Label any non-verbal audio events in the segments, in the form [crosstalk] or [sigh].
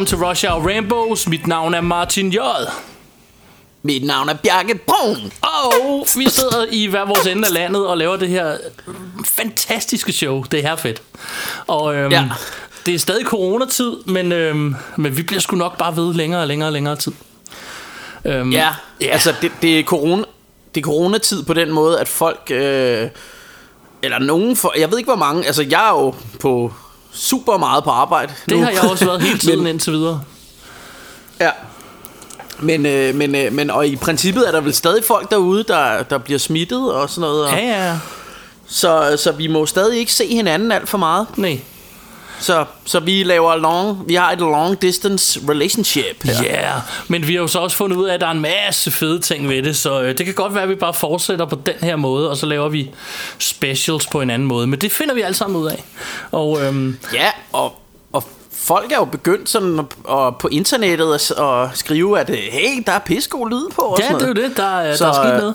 Velkommen til Rush Hour Rainbows. Mit navn er Martin J. Mit navn er Bjarke Brun. Og vi sidder i hver vores ende af landet og laver det her fantastiske show. Det er her fedt. Og øhm, Ja. det er stadig coronatid, men, øhm, men vi bliver sgu nok bare ved længere og længere og længere tid. Øhm, Ja, ja. altså det, det, er corona, det er coronatid på den måde, at folk... Øh, eller nogen... For, jeg ved ikke, hvor mange... Altså, jeg er jo på super meget på arbejde det nu. har jeg også været [laughs] hele tiden Men- indtil videre. Ja. Men, øh, men, øh, men og i princippet er der vel stadig folk derude, der, der bliver smittet og sådan noget. Og, Ja, ja, ja. så, så vi må stadig ikke se hinanden alt for meget. Nej. Så, så vi laver long, vi har et long distance relationship her. Ja, yeah. men vi har jo så også fundet ud af, at der er en masse fede ting ved det, så øh, det kan godt være, at vi bare fortsætter på den her måde, og så laver vi specials på en anden måde. Men det finder vi alle sammen ud af. Og øhm, Ja, og, og folk er jo begyndt sådan at, og på internettet at, at skrive, at øh, hey, der er pissegod lyd på. Og ja, sådan det er jo noget. det, der, er- Så, der er sket øh, noget.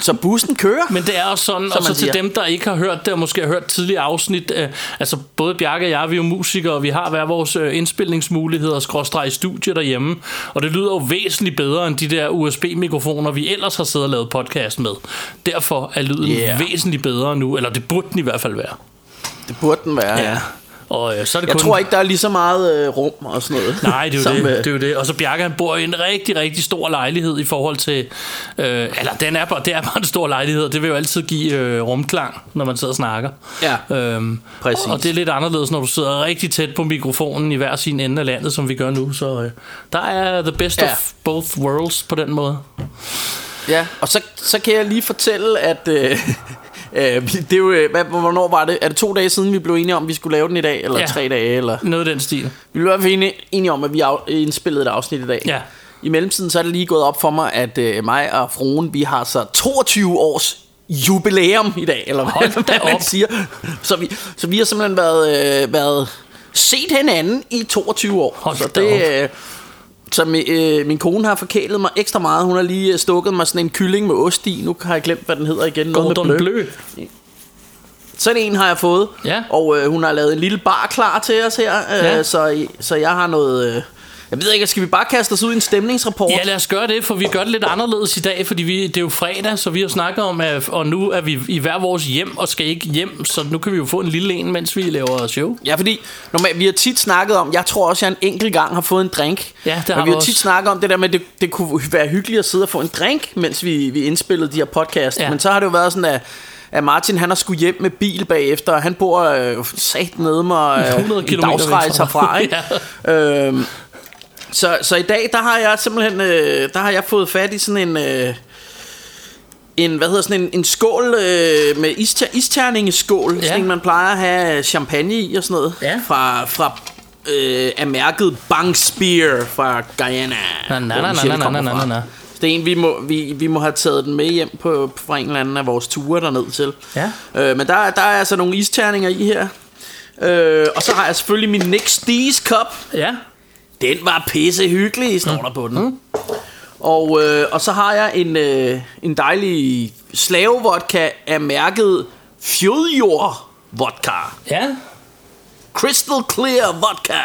Så bussen kører. Men det er også sådan, som og så til dem, der ikke har hørt det, og måske har hørt tidligere afsnit, øh, altså både Bjarke og jeg, vi er jo musikere, og vi har hver vores øh, indspilningsmuligheder, skråstreg studie derhjemme, og det lyder jo væsentligt bedre end de der USB-mikrofoner, vi ellers har siddet og lavet podcast med. Derfor er lyden Yeah. væsentligt bedre nu, eller det burde den i hvert fald være. Det burde den være, ja. Og øh, så er det Jeg kun... tror ikke, der er lige så meget øh, rum og sådan noget. Nej, det er, som, jo det, øh, det er jo det. Og så Bjarke, han bor i en rigtig, rigtig stor lejlighed i forhold til... Øh, eller den er bare, det er bare en stor lejlighed, og det vil jo altid give øh, rumklang, når man sidder og snakker. Ja, øhm, præcis. Og det er lidt anderledes, når du sidder rigtig tæt på mikrofonen i hver sin ende af landet, som vi gør nu. Så øh, der er the best Ja. of both worlds på den måde. Ja, og så, så kan jeg lige fortælle, at... Øh, øh, det er jo, øh, hvad, hvornår var det? Er det to dage siden, vi blev enige om, at vi skulle lave den i dag? Eller Ja. tre dage? Eller? Noget af den stil. Vi blev i hvert fald enige, enige om, at vi af, indspillede et afsnit i dag. Ja. I mellemtiden så er det lige gået op for mig, at øh, mig og fruen, vi har så 22 års jubilæum i dag, eller Hold hvad, man op. siger. Så vi, så vi har simpelthen været, øh, været set hinanden i 22 år. Hold så det, øh, så min, øh, min kone har forkælet mig ekstra meget. Hun har lige øh, stukket mig sådan en kylling med ost i. Nu har jeg glemt, hvad den hedder igen. Noget Gordon med blø. Blø. Sådan en har jeg fået. Ja. Og øh, hun har lavet en lille bar klar til os her. Øh, Ja. så, så jeg har noget... Øh, jeg ved ikke, skal vi bare kaste os ud i en stemningsrapport? Ja, lad os gøre det, for vi gør det lidt anderledes i dag, fordi vi, det er jo fredag, så vi har snakket om, at, og nu er vi i hver vores hjem og skal ikke hjem, så nu kan vi jo få en lille en, mens vi laver show. Ja, fordi normalt, vi har tit snakket om, jeg tror også, jeg en enkelt gang har fået en drink. Ja, det har Men vi har tit også. snakket om det der med, at det, det kunne være hyggeligt at sidde og få en drink, mens vi, vi indspillede de her podcast. Ja. Men så har det jo været sådan, at, at Martin han har skulle hjem med bil bagefter, og han bor øh, sat nede mig 100 øh, en kilometer dagsrejse herfra. Ikke? [laughs] øhm, så, så i dag, der har jeg simpelthen øh, der har jeg fået fat i sådan en... Øh, en, hvad hedder sådan en, en skål øh, med ister, isterningeskål, Ja. sådan en, man plejer at have champagne i og sådan noget, Ja. fra, fra øh, af mærket Bang Spear fra Guyana. Na, det er en, vi må, vi, vi må have taget den med hjem på, fra en eller anden af vores ture derned til. Ja. Øh, men der, der er altså nogle isterninger i her. Øh, og så har jeg selvfølgelig min Nick Stees kop. Ja, Den var pisse hyggelig, står der på den. Mm. Og, øh, og så har jeg en, øh, en dejlig slavevodka af mærket Fjodjord Vodka. ja. Crystal Clear Vodka.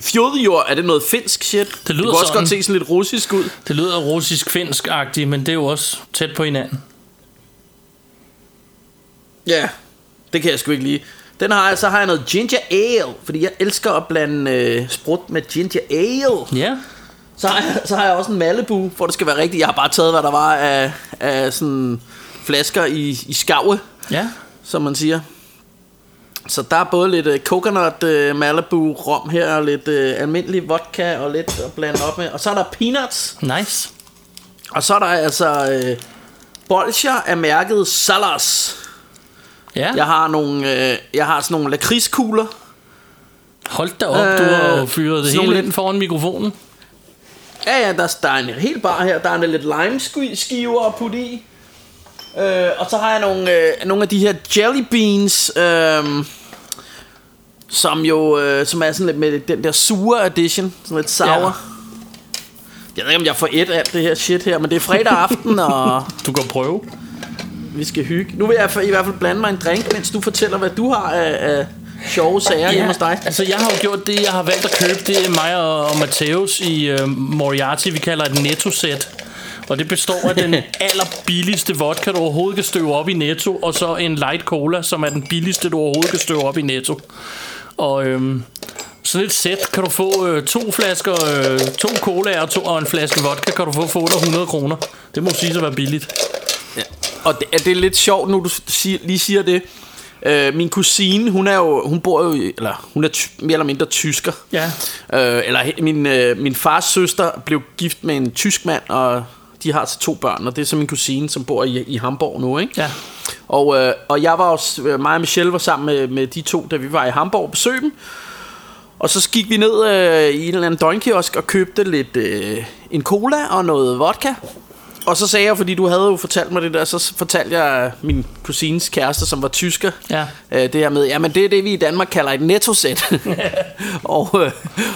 Fjodjord, er det noget finsk shit? Det lyder det kunne også sådan. godt se sådan lidt russisk ud. Det lyder russisk-finsk-agtigt, men det er jo også tæt på hinanden. Ja, det kan jeg sgu ikke lide. Den har jeg, så har jeg noget ginger ale, fordi jeg elsker at blande øh, sprut med ginger ale. Ja, Så har, jeg, så har jeg også en Malibu, for det skal være rigtigt. Jeg har bare taget, hvad der var af, af sådan flasker i, i skave, ja. som man siger. Så der er både lidt uh, coconut uh, Malibu rom her, og lidt uh, almindelig vodka, og lidt at blande op med. Og så er der peanuts, Nice. og så er der altså uh, bolcher af mærket Salas. Ja, Jeg har nogle, øh, jeg har sådan nogle lakridskugler. hold da op, du har Øh, fyret det hele ind foran mikrofonen. Ja, ja, der, der er en helt bar her. Der er en lidt lime skiver at putte i. Øh, og så har jeg nogle, øh, nogle af de her jelly beans, øh, som jo øh, som er sådan lidt med den der sure edition, sådan lidt sour. Ja. Jeg ved ikke, om jeg får et af det her shit her, men det er fredag aften, [laughs] og Du kan prøve. Vi skal hygge. Nu vil jeg i hvert fald blande mig en drink, mens du fortæller, hvad du har af, af sjove sager hjemme hos dig. altså jeg har jo gjort det, jeg har valgt at købe, det er mig og, og Mateus i uh, Moriarty, vi kalder et netto-sæt. Og det består af den [laughs] allerbilligste vodka, du overhovedet kan støve op i Netto, og så en light cola, som er den billigste, du overhovedet kan støve op i Netto. Og øhm, sådan et sæt kan du få øh, to flasker, øh, to cola og, to, og en flaske vodka, kan du få for 800 kroner. Det må sige at være billigt. Og det, er det er lidt sjovt, nu du siger, lige siger det. Øh, min kusine, hun er jo, hun bor jo, eller hun er ty, mere eller mindre tysker. Ja. Øh, eller min, øh, min fars søster blev gift med en tysk mand, og de har så to børn, og det er så min kusine, som bor i, i Hamburg nu, ikke? Ja. Og, øh, og jeg var også, øh, mig og Michelle var sammen med, med de to, da vi var i Hamburg og besøgte dem. Og så gik vi ned øh, i en eller anden døgnkiosk og købte lidt øh, en cola og noget vodka. Og så sagde jeg, fordi du havde jo fortalt mig det der, så fortalte jeg min kusines kæreste, som var tysker, Ja. øh, det her med, jamen det er det, vi i Danmark kalder et nettosæt. [laughs] og øh,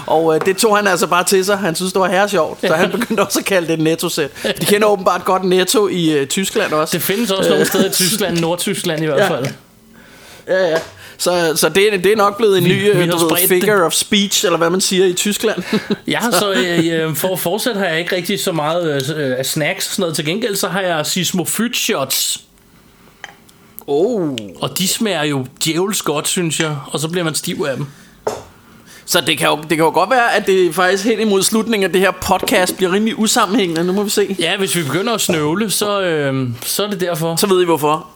og øh, det tog han altså bare til sig. Han synes, det var her sjovt, så han begyndte også at kalde det et nettosæt. De kender åbenbart godt netto i øh, Tyskland også. Det findes også nogle steder i Tyskland, Nordtyskland i hvert Ja. fald. Ja, ja. Så, så det, er- det er nok blevet en Vi- ny vi øh, du ved, figure det. of speech, eller hvad man siger i Tyskland. [laughs] Ja, så øh, øh, for at fortsætte har jeg ikke rigtig så meget øh, af snacks og sådan noget. Til gengæld så har jeg Sismofyt shots, oh. og de smager jo djævels godt, synes jeg. Og så bliver man stiv af dem. Så det kan, jo, det kan jo godt være, at det faktisk helt imod slutningen af det her podcast bliver rimelig usammenhængende. Nu må vi se. Ja, hvis vi begynder at snøvle, så, øh, så er det derfor. Så ved I hvorfor.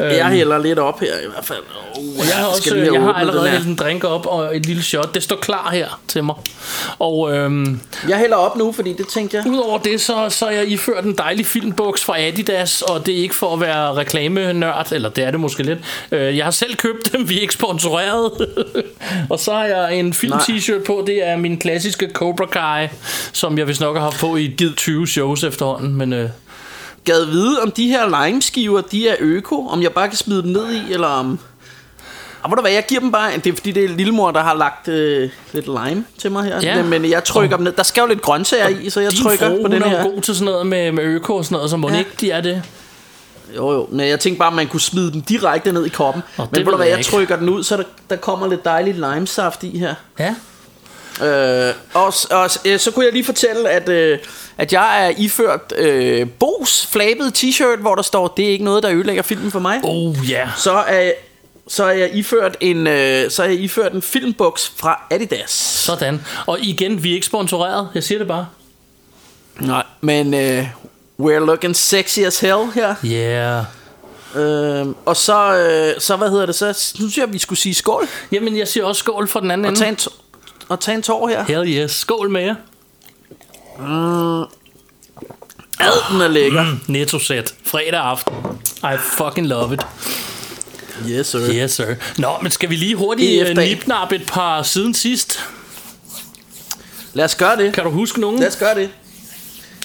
Øhm. Jeg hælder lidt op her i hvert fald. Oh, Jeg har, også, jeg har allerede hældt en drink op og et lille shot. Det står klar her til mig. Og øhm, Jeg hælder op nu, fordi det tænkte jeg. udover det, så, så er jeg iført en dejlig filmbuks fra Adidas, og det er ikke for at være reklamenørd, eller det er det måske lidt. Øh, Jeg har selv købt dem, vi er ikke sponsoreret. [laughs] og så har jeg en film-t-shirt på, det er min klassiske Cobra Kai, som jeg vist nok har haft på i givet 20 shows efterhånden, men... Øh, Gad vide, om de her limeskiver, de er øko, om jeg bare kan smide dem ned i, eller om... Og ved du hvad, jeg giver dem bare... Det er fordi, det er lillemor, der har lagt øh, lidt lime til mig her. Ja. Men, jeg trykker dem ned. Der skal jo lidt grøntsager i, så jeg din trykker fru, på den er her. jo god til sådan noget med, med øko og sådan noget, så må ja. Ikke de er det. Jo, jo. Men jeg tænkte bare, at man kunne smide den direkte ned i koppen. Åh, Men ved du hvad, jeg ikke. trykker den ud, så der, der kommer lidt dejlig limesaft i her. Ja. Øh, og, og øh, så kunne jeg lige fortælle, at, øh, at jeg er iført øh, Bos flabet t-shirt, hvor der står, det er ikke noget, der ødelægger filmen for mig. Oh, ja. Yeah. Så er, så er jeg iført en, øh, så er jeg iført en filmboks fra Adidas. Sådan. Og igen, vi er ikke sponsoreret. Jeg siger det bare. Nej, men øh, we're looking sexy as hell her. Yeah. Øh, og så, øh, så, hvad hedder det, så synes jeg, vi skulle sige skål. Jamen, jeg siger også skål for den anden Og ende. tage en, og tage en tår her. Hell yes. Skål med jer. Ad, den er lækker. Mm, Netto-sæt. Fredag aften. I fucking love it. Yes, sir. Yes, sir. Nå, men skal vi lige hurtigt uh, dag. nipnap et par siden sidst? Lad os gøre det. Kan du huske nogen? Lad os gøre det.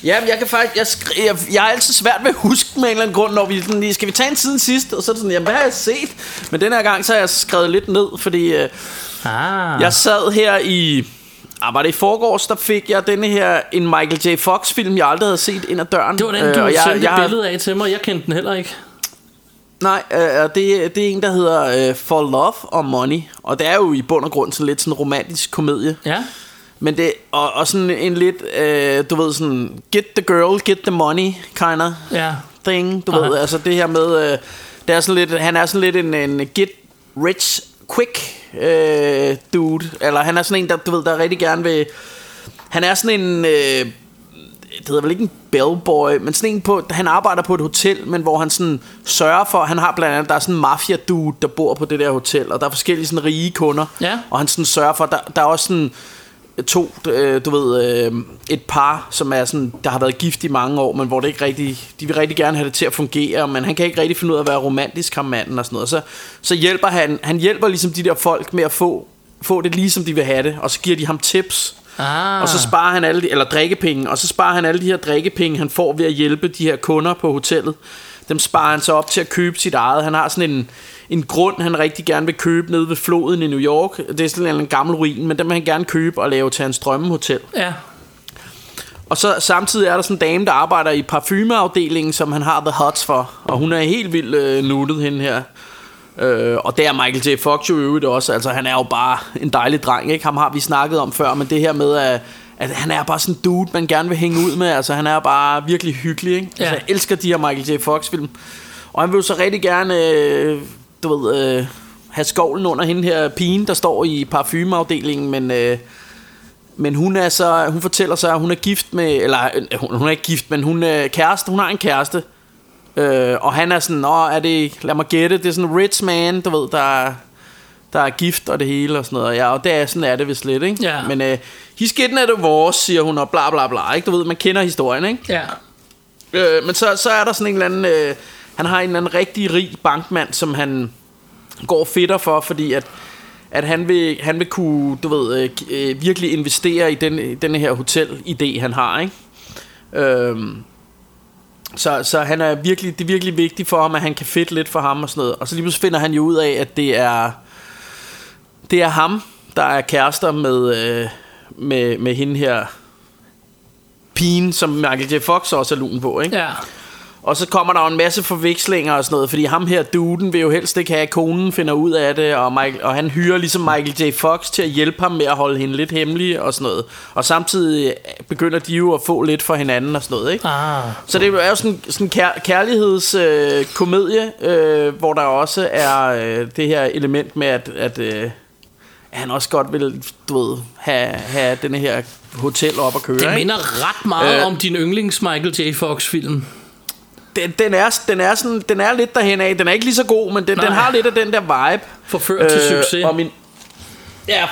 Ja, men jeg kan faktisk, jeg, skri- jeg, jeg er altid svært ved at huske med en eller anden grund, når vi sådan lige, skal vi tage en siden sidst, og så er det sådan, jamen hvad har jeg set? Men den her gang, så har jeg skrevet lidt ned, fordi øh, Ah. jeg sad her i, ah, var det i forgårs, der fik jeg denne her, en Michael J. Fox film, jeg aldrig havde set ind ad døren. Det var den, Øh, du og jeg, sendte jeg, et har- billede af til mig. Jeg kendte den heller ikke. Nej, øh, det, det er en, der hedder øh, For Love or Money, og det er jo i bund og grund sådan lidt sådan en romantisk komedie. Ja. Men det, og, og sådan en lidt, øh, du ved sådan, get the girl, get the money, kind of Ja. thing, du Aha. ved, altså det her med, øh, det er sådan lidt, han er sådan lidt en, en get rich quick øh, dude, eller han er sådan en, der, du ved, der rigtig gerne vil, han er sådan en, øh, det hedder vel ikke en bellboy, men sådan en på, han arbejder på et hotel, men hvor han sådan sørger for, han har blandt andet, der er sådan en mafia dude, der bor på det der hotel, og der er forskellige sådan rige kunder, Ja. og han sådan sørger for, der, der er også sådan, to, øh, du ved, øh, et par, som er sådan, der har været gift i mange år, men hvor det ikke rigtig, de vil rigtig gerne have det til at fungere, men han kan ikke rigtig finde ud af at være romantisk, ham manden og sådan noget. Så, så hjælper han, han hjælper ligesom de der folk med at få, få det lige som de vil have det, og så giver de ham tips, Ah. og så sparer han alle de, eller drikkepenge, og så sparer han alle de her drikkepenge, han får ved at hjælpe de her kunder på hotellet. Dem sparer han så op til at købe sit eget. Han har sådan en, en grund, han rigtig gerne vil købe nede ved floden i New York. Det er sådan en gammel ruin, men den vil han gerne købe og lave til hans drømmehotel. Ja. Og så samtidig er der sådan en dame, der arbejder i parfumeafdelingen, som han har The Hots for. Og hun er helt vildt øh, nuttet hende her. Øh, og det er Michael J. Fox jo i øvrigt også. Altså han er jo bare en dejlig dreng, ikke? Ham har vi snakket om før, men det her med, at, at han er bare sådan en dude, man gerne vil hænge ud med. Altså han er bare virkelig hyggelig, ikke? Altså, Ja. jeg elsker de her Michael J. Fox film. Og han vil jo så rigtig gerne, øh, du ved, øh, have skovlen under hende her pigen, der står i parfumeafdelingen, men... Øh, men hun er så, hun fortæller så, at hun er gift med, eller øh, hun, hun er ikke gift, men hun er kæreste, hun har en kæreste. Øh, og han er sådan, Nå, er det, lad mig gætte, det er sådan en rich man, du ved, der, der er gift og det hele og sådan noget. Ja, og det er sådan er det vist lidt, ikke? Ja. Men øh, he's getting at divorce, siger hun, og bla bla bla, ikke? Du ved, man kender historien, ikke? Ja. Øh, men så, så er der sådan en eller anden... Øh, han har en eller anden rigtig rig bankmand, som han går fedter for, fordi at, at han, vil, han vil kunne, du ved, øh, øh, virkelig investere i den, den her hotel-idé, han har, ikke? Øhm, så, så han er virkelig, det er virkelig vigtigt for ham, at han kan fedt lidt for ham og sådan noget. Og så lige pludselig finder han jo ud af, at det er, det er ham, der er kærester med, øh, med, med hende her pigen, som Michael J. Fox også er lun på, ikke? Ja. Og så kommer der jo en masse forvekslinger og sådan noget, fordi ham her duden vil jo helst ikke have, at konen finder ud af det, og, Michael, og han hyrer ligesom Michael J. Fox til at hjælpe ham med at holde hende lidt hemmelig og sådan noget. Og samtidig begynder de jo at få lidt for hinanden og sådan noget, ikke? Ah. Så det er jo sådan sådan en kær- kærlighedskomedie, øh, komedie, øh, hvor der også er øh, det her element med, at, at, øh, at han også godt vil, du ved, have, have denne her hotel op at køre, Det ikke? minder ret meget Øh. øh. om din yndlings Michael J. Fox film. den, den, er, den, er sådan, den er lidt derhen af. Den er ikke lige så god, men den, den har lidt af den der vibe. Forført til succes. Og min, ja,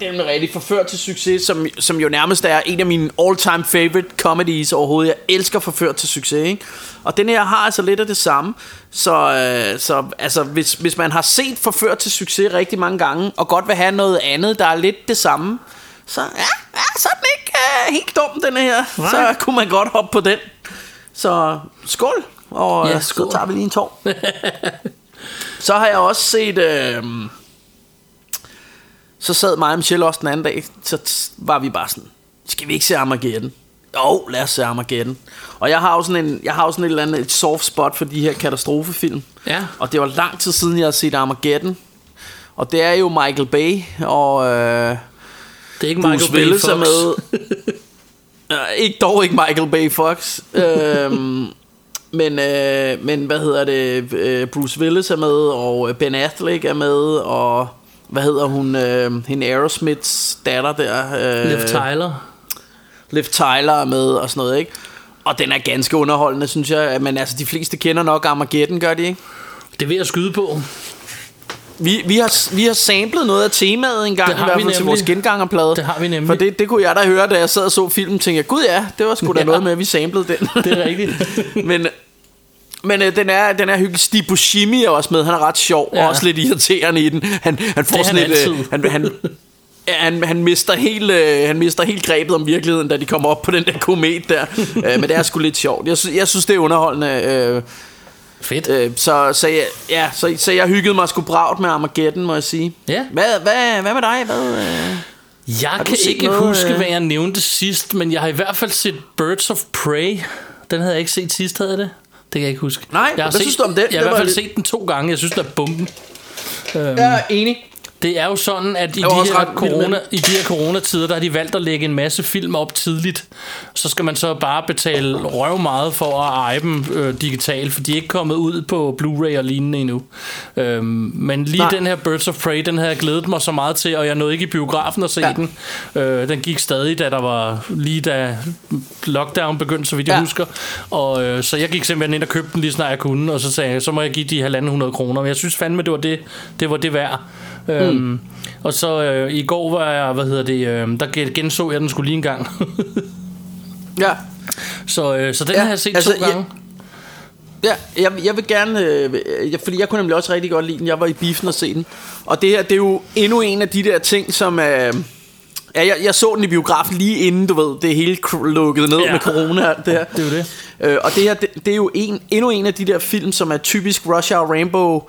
den er rigtig forført til succes, som, som jo nærmest er en af mine all-time favorite comedies overhovedet. Jeg elsker forført til succes, ikke? Og den her har altså lidt af det samme. Så, øh, så altså, hvis, hvis man har set forført til succes rigtig mange gange, og godt vil have noget andet, der er lidt det samme, så, ja, ja, så er den ikke øh, helt dum, den her. Nej. Så kunne man godt hoppe på den. Så skål, og ja, skål. så tager vi lige en tår. [laughs] så har jeg også set... Øh, så sad mig og Michelle også den anden dag, så var vi bare sådan, skal vi ikke se Armageddon? Jo, lad os se Armageddon. Og jeg har jo sådan, en, jeg har jo sådan et eller andet et soft spot for de her katastrofefilm. Ja. Og det var lang tid siden, jeg har set Armageddon. Og det er jo Michael Bay, og øh, Det er ikke Bruce Michael Bay Willis Fox. er med. [laughs] Ikke dog ikke Michael Bay Fox. øhm, men, øh, men hvad hedder det? Øh, Bruce Willis er med, og Ben Affleck er med, og hvad hedder hun? Øh, hende Aerosmiths datter der. Øh, Liv Tyler. Liv Tyler er med og sådan noget, ikke? Og den er ganske underholdende, synes jeg. Men altså, de fleste kender nok Armageddon, gør de ikke? Det vil jeg skyde på. Vi, vi, har, vi har samlet noget af temaet en gang, Det i hvert fald til nemlig. vores gengangerplade. Det har vi nemlig. For det, det kunne jeg da høre, da jeg sad og så filmen, tænkte jeg, gud ja, det var sgu da Ja. noget med, at vi samlede den. Det er rigtigt. [laughs] men men øh, den er, den er hyggelig. Steve Buscemi er også med, han er ret sjov, ja. Og også lidt irriterende i den. Han, han får Det sådan han et... øh. Han, han, han, han, mister helt, øh, han mister helt grebet om virkeligheden, da de kommer op på den der komet der. [laughs] øh, men det er sgu lidt sjovt. Jeg, jeg synes, det er underholdende. Øh, Fedt. Øh, så, så, jeg, ja, så, så jeg hyggede mig sgu bragt med Armageddon, må jeg sige. Ja. Hvad, hvad, hvad med dig? Hvad, øh? Jeg kan ikke noget, huske, øh? hvad jeg nævnte sidst, men jeg har i hvert fald set Birds of Prey. Den havde jeg ikke set sidst, havde jeg det? Det kan jeg ikke huske. Nej, jeg har hvad set, synes du om den? Jeg har i hvert fald set den to gange. Jeg synes, den er bomben. Øhm, Jeg er enig. Det er jo sådan, at i de, her corona, i de her coronatider, der har de valgt at lægge en masse film op tidligt. Så skal man så bare betale røv meget for at eje dem øh, digitalt, for de er ikke kommet ud på Blu-ray og lignende endnu. Øhm, men lige Nej. den her Birds of Prey, den havde jeg glædet mig så meget til, og jeg nåede ikke i biografen at se Ja. den. Øh, den gik stadig, da der var lige da lockdown begyndte, så vidt jeg ja. husker. Og, øh, så jeg gik simpelthen ind og købte den lige snart jeg kunne, og så sagde jeg, så må jeg give de 1.500 kroner. Men jeg synes fandme, det var det, det, var det værd. Mm. Øhm, og så øh, i går var jeg, hvad hedder det, øh, der gen- genså jeg den skulle lige en gang. [laughs] Ja, så, øh, så den Ja, har jeg set altså, to gange. Ja, jeg, jeg vil gerne, øh, jeg, fordi jeg kunne nemlig også rigtig godt lide den. Jeg var i biffen og se den. Og det her, det er jo endnu en af de der ting, som... Øh, ja, jeg, jeg så den i biografen lige inden, du ved, det hele lukket ned Ja. med corona og det her. Det er jo det. Øh, og det her, det, det er jo en, endnu en af de der film, som er typisk Rush Hour Rainbow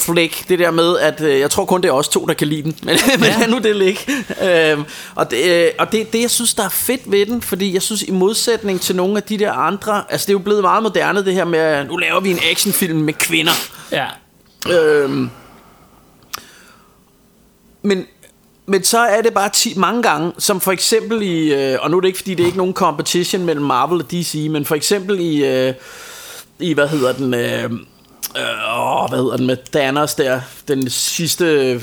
flæk, det der med, at øh, jeg tror kun det er os to, der kan lide den, men, [laughs] men Ja. lad nu det ligge. Øh, og det, øh, og det, det, jeg synes, der er fedt ved den, fordi jeg synes, i modsætning til nogle af de der andre, altså det er jo blevet meget moderne, det her med, nu laver vi en actionfilm med kvinder. Ja. Øhm, men, men så er det bare ti, mange gange, som for eksempel i, øh, og nu er det ikke fordi det er ikke nogen competition mellem Marvel og DC, men for eksempel i, øh, i hvad hedder den, øh, øh, åh, hvad hedder den med Thanos der, den sidste, øh,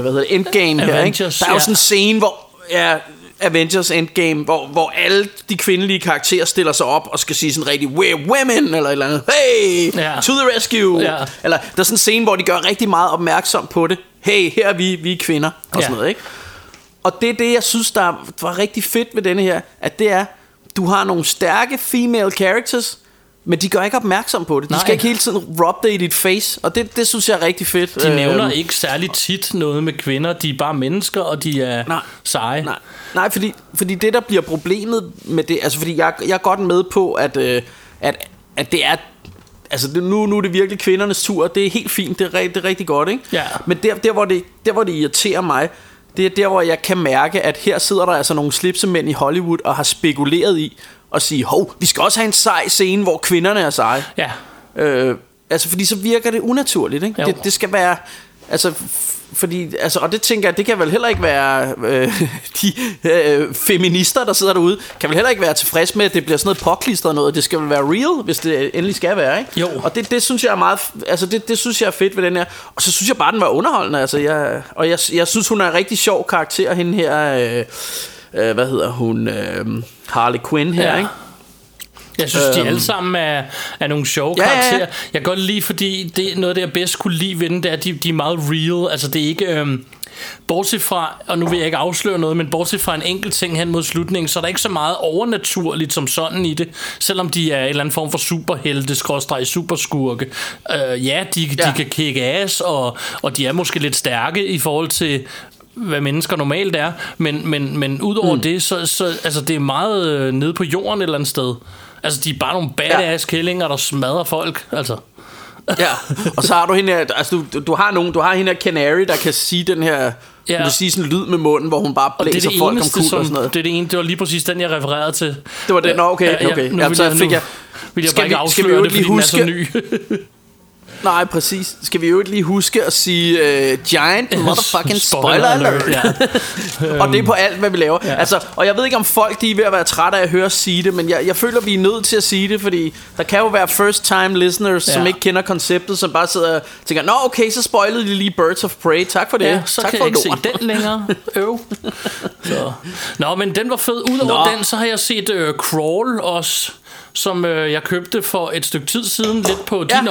hvad hedder det, Endgame her, ikke? Avengers, Der er jo sådan en scene, hvor, ja, Avengers Endgame, hvor, hvor alle de kvindelige karakterer stiller sig op og skal sige sådan rigtig, we're women, eller et eller andet, hey, Ja. to the rescue, Ja. eller der er sådan en scene, hvor de gør rigtig meget opmærksom på det. Hey, her er vi, vi er kvinder, og Ja. sådan noget, ikke? Og det er det, jeg synes, der var rigtig fedt ved denne her, at det er, du har nogle stærke female characters, men de gør ikke opmærksom på det. De Nej. skal ikke hele tiden rub det i dit face, og det, det synes jeg er rigtig fedt. De nævner Øhm, ikke særlig tit noget med kvinder. De er bare mennesker, og de er Nej. seje. Nej, nej fordi, fordi det der bliver problemet med det, altså fordi jeg, jeg er godt med på, at, øh, at, at det er, altså det, nu, nu er det virkelig kvindernes tur, det er helt fint, det er, det er rigtig godt, ikke? Ja. Men der, der, hvor det, der, hvor det irriterer mig, det er der, hvor jeg kan mærke, at her sidder der altså nogle slipsemænd i Hollywood og har spekuleret i at sige, hov, vi skal også have en sej scene, hvor kvinderne er seje. Ja. Øh, altså, fordi så virker det unaturligt, ikke? Jo. Det, det skal være... Altså, fordi, altså, og det tænker jeg, det kan vel heller ikke være øh, [laughs] de øh, feminister, der sidder derude, kan vel heller ikke være tilfreds med, at det bliver sådan noget påklistret noget. Det skal vel være real, hvis det endelig skal være, ikke? Jo. Og det, det synes jeg er meget, altså det, det synes jeg er fedt ved den her. Og så synes jeg bare, den var underholdende, altså jeg, og jeg, jeg synes, hun er en rigtig sjov karakter, hende her, øh, øh, hvad hedder hun, øh, Harley Quinn her, Ja. ikke? Jeg synes, de Øhm. alle sammen er, er nogle sjove Ja, ja, ja. karakterer. Jeg kan godt lide, fordi det er noget, det jeg bedst kunne lide ved den, det er, at de, de er meget real. Altså, det er ikke... Øhm, bortset fra, og nu vil jeg ikke afsløre noget, men bortset fra en enkelt ting hen mod slutningen, så er der ikke så meget overnaturligt som sådan i det, selvom de er en eller anden form for superhelte, skråstreg superskurke. Øh, ja, de, de Ja. kan kick ass, og, og de er måske lidt stærke i forhold til hvad mennesker normalt er, men, men, men udover mm. det, så, så altså, det er meget øh, nede på jorden et eller andet sted. Altså, de er bare nogle badass ja. kællinger, der smadrer folk, altså. [laughs] Ja, og så har du hende her, altså du, du har nogen, du har hende her Canary, der kan sige den her, Ja. kan sige sådan en lyd med munden, hvor hun bare Og det blæser det folk eneste, om kul og sådan noget. det er det ene, det var lige præcis den, jeg refererede til. Det var det, nå okay, Ja, ja, okay. nu Jamen, vil så jeg, fik jeg, vil jeg Skal bare ikke vi- skal vi afsløre det, fordi lige den er så huske- ny. [laughs] nej præcis, skal vi jo ikke lige huske at sige uh, giant motherfucking spoiler alert. ja. [laughs] og det er på alt, hvad vi laver. Ja. Ja. Altså, og jeg ved ikke, om folk de er ved at være trætte af at høre sige det, men jeg, jeg føler, vi er nødt til at sige det, fordi der kan jo være first time listeners, ja. Ja. som ikke kender konceptet, som bare sidder og tænker, nå okay, så spoilede de lige Birds of Prey, tak for det. Ja, så tak kan for jeg ikke lort. se den længere. [laughs] Øv. Så. Nå, men den var fed. Udover den, så har jeg set uh, Crawl også, som uh, jeg købte for et stykke tid siden, lidt på din Ja.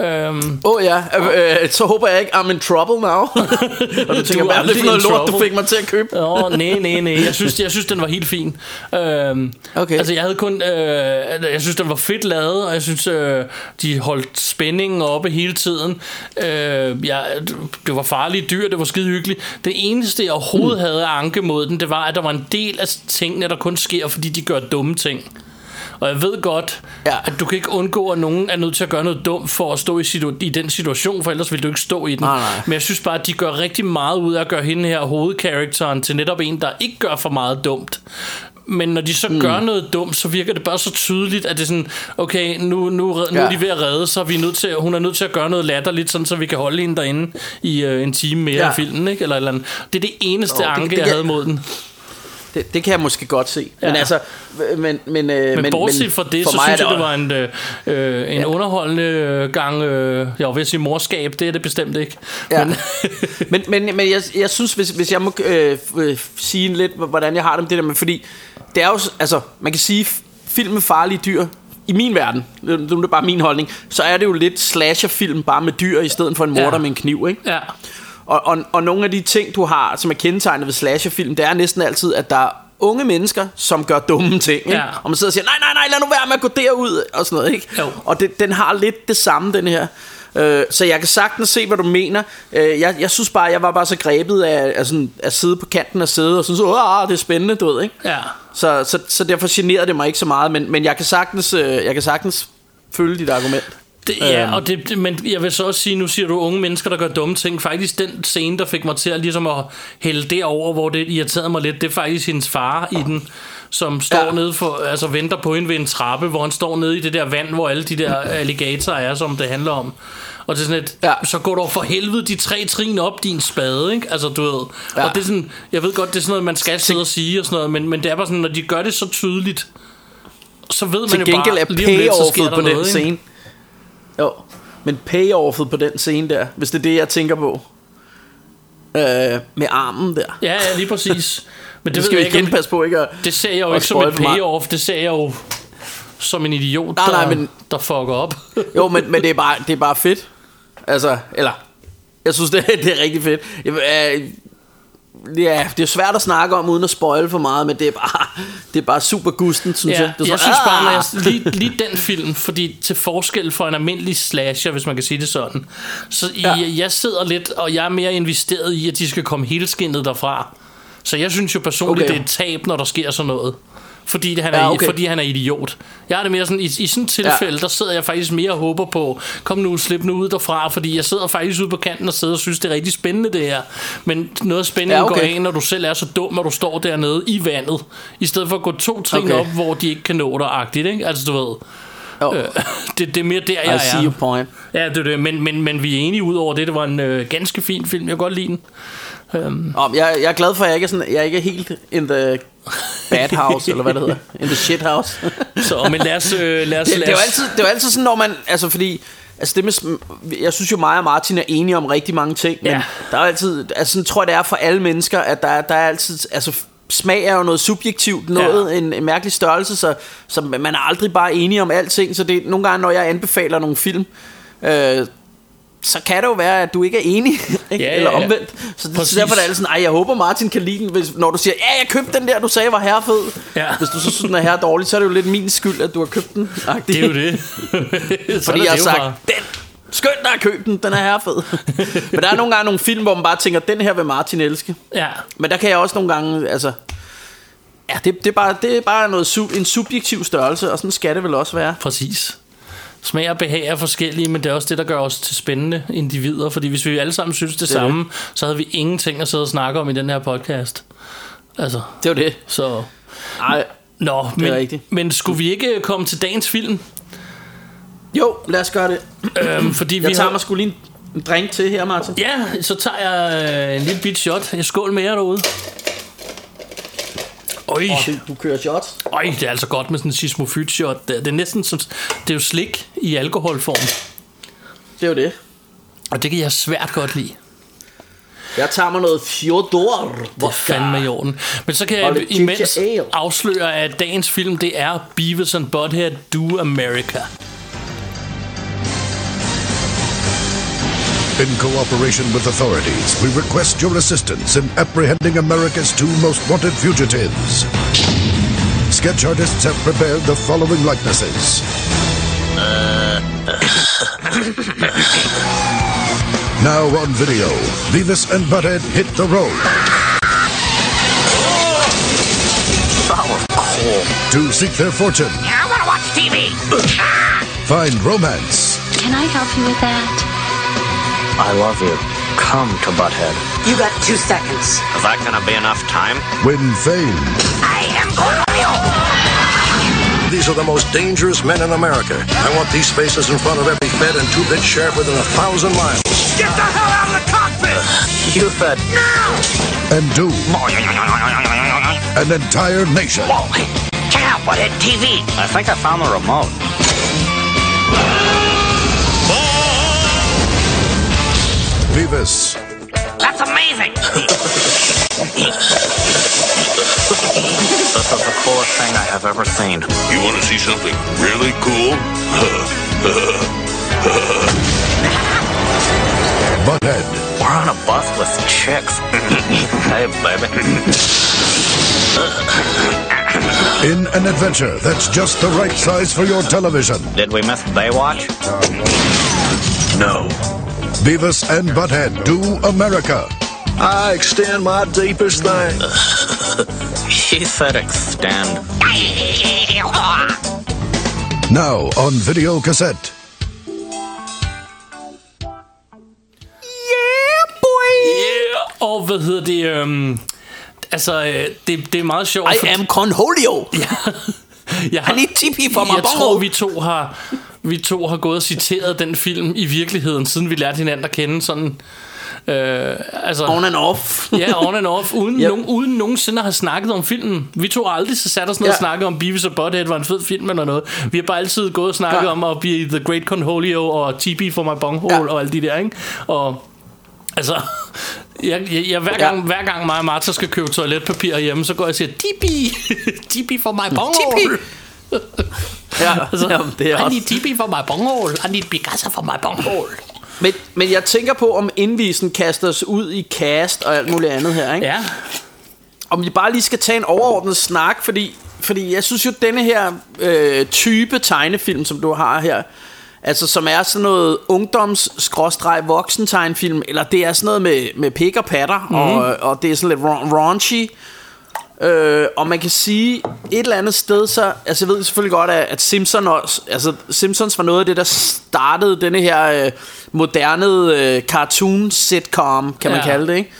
Øhm, Åh oh, ja, øh, øh, så håber jeg ikke, I'm in trouble now. [laughs] og du tænker, er hvad er det for noget lort, du fik mig til at købe? Åh, nej, nej, nej. Jeg synes, jeg synes, den var helt fin. Øhm, Okay. Altså, jeg havde kun... Øh, jeg synes, den var fedt lavet, og jeg synes, øh, de holdt spændingen oppe hele tiden. Øh, jeg, det var farlige dyr, det var skide hyggeligt. Det eneste, jeg overhovedet havde at anke mod den, det var, at der var en del af tingene, der kun sker, fordi de gør dumme ting. Og jeg ved godt, ja. At du kan ikke undgå, at nogen er nødt til at gøre noget dumt for at stå i, situ- i den situation, for ellers vil du ikke stå i den. Nej, nej. Men jeg synes bare, at de gør rigtig meget ud af at gøre hende her hovedkarakteren til netop en, der ikke gør for meget dumt. Men når de så mm. gør noget dumt, så virker det bare så tydeligt, at det er sådan, okay, nu, nu, nu ja. er de ved at redde, så er vi nødt til, hun er nødt til at gøre noget latterligt, sådan, så vi kan holde hende derinde i øh, en time mere ja. Af filmen, ikke? Eller, eller andet. Det er det eneste det- anke, det jeg kan- havde mod den. Det, det kan jeg måske godt se. Ja. Men altså, men, men, øh, Men bortset fra det, for så mig synes jeg, det var en, øh, øh, en ja. underholdende gang, øh, jeg var ved at sige morskab, det er det bestemt ikke. Ja. Men, [laughs] men, men, men jeg, jeg synes, hvis, hvis jeg må øh, øh, sige lidt, hvordan jeg har det med det der med, fordi det er jo, altså, man kan sige, film med farlige dyr i min verden, det er bare min holdning, så er det jo lidt slasherfilm bare med dyr i stedet for en morder Ja. med en kniv, ikke? Ja, Og, og, og nogle af de ting, du har, som er kendetegnet ved slasherfilm, det er næsten altid, at der er unge mennesker, som gør dumme ting. Ikke? Ja. Og man sidder og siger, nej, nej, nej, lad nu være med at gå derud, og sådan noget. Ikke? Jo. Og det, den har lidt det samme, den her. Øh, så jeg kan sagtens se, hvad du mener. Øh, jeg, jeg synes bare, jeg var bare så grebet af, af sådan, at sidde på kanten af sædet, og synes, åh, det er spændende, du ved, ikke? ja. Så, så, så derfor generede det mig ikke så meget, men, men jeg, kan sagtens, øh, jeg kan sagtens følge dit argument. Det, ja, Øhm. og det, det- men jeg vil så også sige, nu siger du unge mennesker, der gør dumme ting. Faktisk den scene, der fik mig til at, ligesom at hælde det over, hvor det irriterede mig lidt, det er faktisk hendes far i den, som står Ja. nede for, altså venter på hende ved en trappe, hvor han står nede i det der vand, hvor alle de der [clears throat] alligatorer er, som det handler om. Og det er sådan et, Ja. så går du for helvede de tre trin op din spade, ikke? Altså, du ved. Ja. Og det er sådan, jeg ved godt, det er sådan noget, man skal sidde og sige og sådan noget, men, men det er bare sådan, når de gør det så tydeligt, så ved man Til jo bare, lige om lidt, så sker der på den noget, ikke? Jo, men payoffet på den scene der, hvis det er det, jeg tænker på. Øh, med armen der. Ja, ja, lige præcis. [laughs] Men det, Det skal vi ikke, passe på, ikke? at- Det ser jeg jo ikke som et payoff, det ser jeg jo som en idiot, Nej, der, nej, men- der fucker op. Jo, men, men det, er bare, [laughs] det er bare fedt. Altså, eller... Jeg synes, det, det er rigtig fedt. Jeg, øh, ja, det er svært at snakke om, uden at spoil for meget, men det er bare, det er bare super gusten, synes Ja, jeg. Det er jeg synes bare, når ah! jeg, lige, lige den film, fordi til forskel for en almindelig slasher, hvis man kan sige det sådan, så Ja. ja. jeg, sidder lidt, og jeg er mere investeret i, at de skal komme helskindet derfra. Så jeg synes jo personligt, okay. det er et tab, når der sker sådan noget. Fordi han er, Ja, okay. fordi han er idiot. Jeg er det mere sådan, i, i sådan et tilfælde, ja. der sidder jeg faktisk mere og håber på, kom nu, slip nu ud derfra, fordi jeg sidder faktisk ude på kanten og sidder og synes, det er rigtig spændende det her. Men noget af spændingen Ja, okay. går af, når du selv er så dum, og du står dernede i vandet, i stedet for at gå to trin Okay. op, hvor de ikke kan nå dig, agtigt, ikke? Altså, du ved, Jo, øh, [laughs] det, det er mere der, jeg I see er. your point. Ja, det er det, men, men, men vi er enige ud over det, det var en øh, ganske fin film, jeg kan godt lide den. Om, jeg, jeg er glad for, at jeg ikke er, sådan, jeg er ikke helt in the bad house, eller hvad det hedder. In the shit house. [laughs] Så, men lad os... Øh, lad os, det, det, er jo altid, det er jo altid sådan, når man... Altså, fordi... Altså det med, jeg synes jo mig og Martin er enige om rigtig mange ting Men Ja. der er altid Altså sådan tror jeg det er for alle mennesker At der, er- der er altid Altså smag er jo noget subjektivt Noget, ja. en, en mærkelig størrelse så, så man er aldrig bare enige om alting Så det nogle gange når jeg anbefaler nogle film øh, så kan det jo være, at du ikke er enig, [laughs] ikke? Ja, ja, eller ja. omvendt. Så, det, Præcis. derfor er det sådan, ej, jeg håber Martin kan lide den, hvis, når du siger, ja, jeg købte den der, du sagde var herrefed. Ja. Hvis du så synes, den er her dårlig, så er det jo lidt min skyld, at du har købt den. Det er jo det. [laughs] [laughs] Fordi jeg har sagt, bare. den, skønt der at købe den, den er herfed. Men der er nogle gange nogle film, hvor man bare tænker, den her vil Martin elske. Ja, Men der kan jeg også nogle gange, altså... Ja, det, det, er bare, det er bare noget, en subjektiv størrelse, og sådan skal det vel også være. præcis. Smag og behag er forskellige, men det er også det, der gør os til spændende individer. Fordi hvis vi alle sammen synes det, det samme, så havde vi ingenting at sidde og snakke om i den her podcast. Altså, Det jo det. så... Nej. Nå, men, rigtigt. men skulle vi ikke komme til dagens film? Jo, lad os gøre det. Øhm, fordi vi Jeg tager har... mig skulle lige en drink til her, Martin. Ja, så tager jeg øh, en lille bit shot. Jeg skål med jer derude. Øj, Og du, du kører shots. øj, det er altså godt med sådan en sismofyt shot. Det, er næsten som, det er jo slik i alkoholform. Det er jo det. Og det kan jeg svært godt lide. Jeg tager mig noget Fjodor Det er fandme i orden. Men så kan jeg imens afsløre, at dagens film, det er Beavis and Butthead Do America. In cooperation with authorities, we request your assistance in apprehending America's two most wanted fugitives. Sketch artists have prepared the following likenesses. [coughs] now on video, Beavis and Butthead hit the road. To seek their fortune, I want to watch TV. find romance, Can I help you with that? I love you. Come to Butthead. You got two seconds. Is that gonna be enough time? win fame, I am going to you. These are the most dangerous men in America. I want these faces in front of every Fed and two-bit sheriff within a thousand miles. Get the hell out of the cockpit. You fed. And do. an entire nation. Whoa. Check out Butthead TV. I think I found the remote. Beavis That's amazing. This is the coolest thing I have ever seen. You want to see something really cool? [laughs] Butthead, We're on a bus with chicks. [laughs] hey, baby. [laughs] in an adventure that's just the right size for your television. Did we miss Baywatch? no. Beavis and Butthead do America. I extend my deepest thanks. [laughs] He said extend. [laughs] Now on video cassette. Yeah, boy! Yeah, og hvad hedder det? Øhm, altså, øh, det, det er meget sjovt. I [laughs] for- am Cornholio. jeg har, I need TP for my Jeg bunghole. tror, vi to har vi to har gået og citeret den film i virkeligheden, siden vi lærte hinanden at kende sådan... Øh, altså, On and off. [laughs] ja, on and off, uden, Yep. nogen, uden nogensinde at have snakket om filmen. Vi to har aldrig så sat os ned Ja. og snakket om Beavis og Butthead var en fed film eller noget. Vi har bare altid gået og snakket Ja. om at blive The Great Cornholio og TP for my bunghole Ja. og alle de der, ikke? Og altså, jeg, jeg, jeg, hver, gang, Ja. hver gang mig og Martha skal købe toiletpapir hjemme, så går jeg og siger, Tipi, [laughs] Tipi for my bunghole. Ja, [laughs] Altså, jamen, det er I også. need TP for my bunghole. I need Picasso for my bunghole. Men, men jeg tænker på, om indvisen kaster os ud i cast og alt muligt andet her, ikke? Ja, Om vi bare lige skal tage en overordnet snak, fordi, fordi jeg synes jo, denne her øh, type tegnefilm, som du har her, altså som er sådan noget ungdoms voksen eller det er sådan noget med, med pik og patter, mm. og, og det er sådan lidt ra- raunchy, Øh, og man kan sige et eller andet sted så altså jeg ved selvfølgelig godt at, at Simpson også, altså Simpsons var noget af det der startede denne her øh, moderne øh, cartoon sitcom kan man Ja. kalde det ikke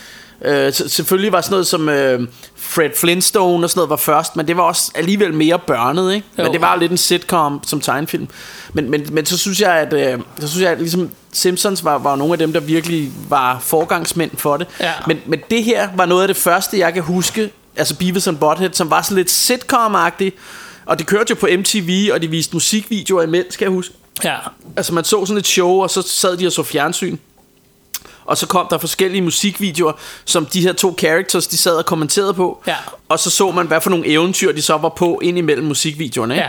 øh, selvfølgelig var sådan noget som øh, Fred Flintstone og sådan noget var først men det var også alligevel mere børnet ikke men Jo. det var lidt en sitcom som tegnefilm men, men, men så synes jeg at øh, så synes jeg at ligesom Simpsons var, var nogle af dem der virkelig var forgangsmænd for det Ja. men, men det her var noget af det første, jeg kan huske, altså Beavis and Butthead, som var sådan lidt sitcom-agtigt, og det kørte jo på MTV, og de viste musikvideoer imens, skal jeg huske. ja. Altså man så sådan et show, og så sad de og så fjernsyn. Og så kom der forskellige musikvideoer, som de her to characters, de sad og kommenterede på. Ja. Og så så man, hvad for nogle eventyr, de så var på ind imellem musikvideoerne. Ikke?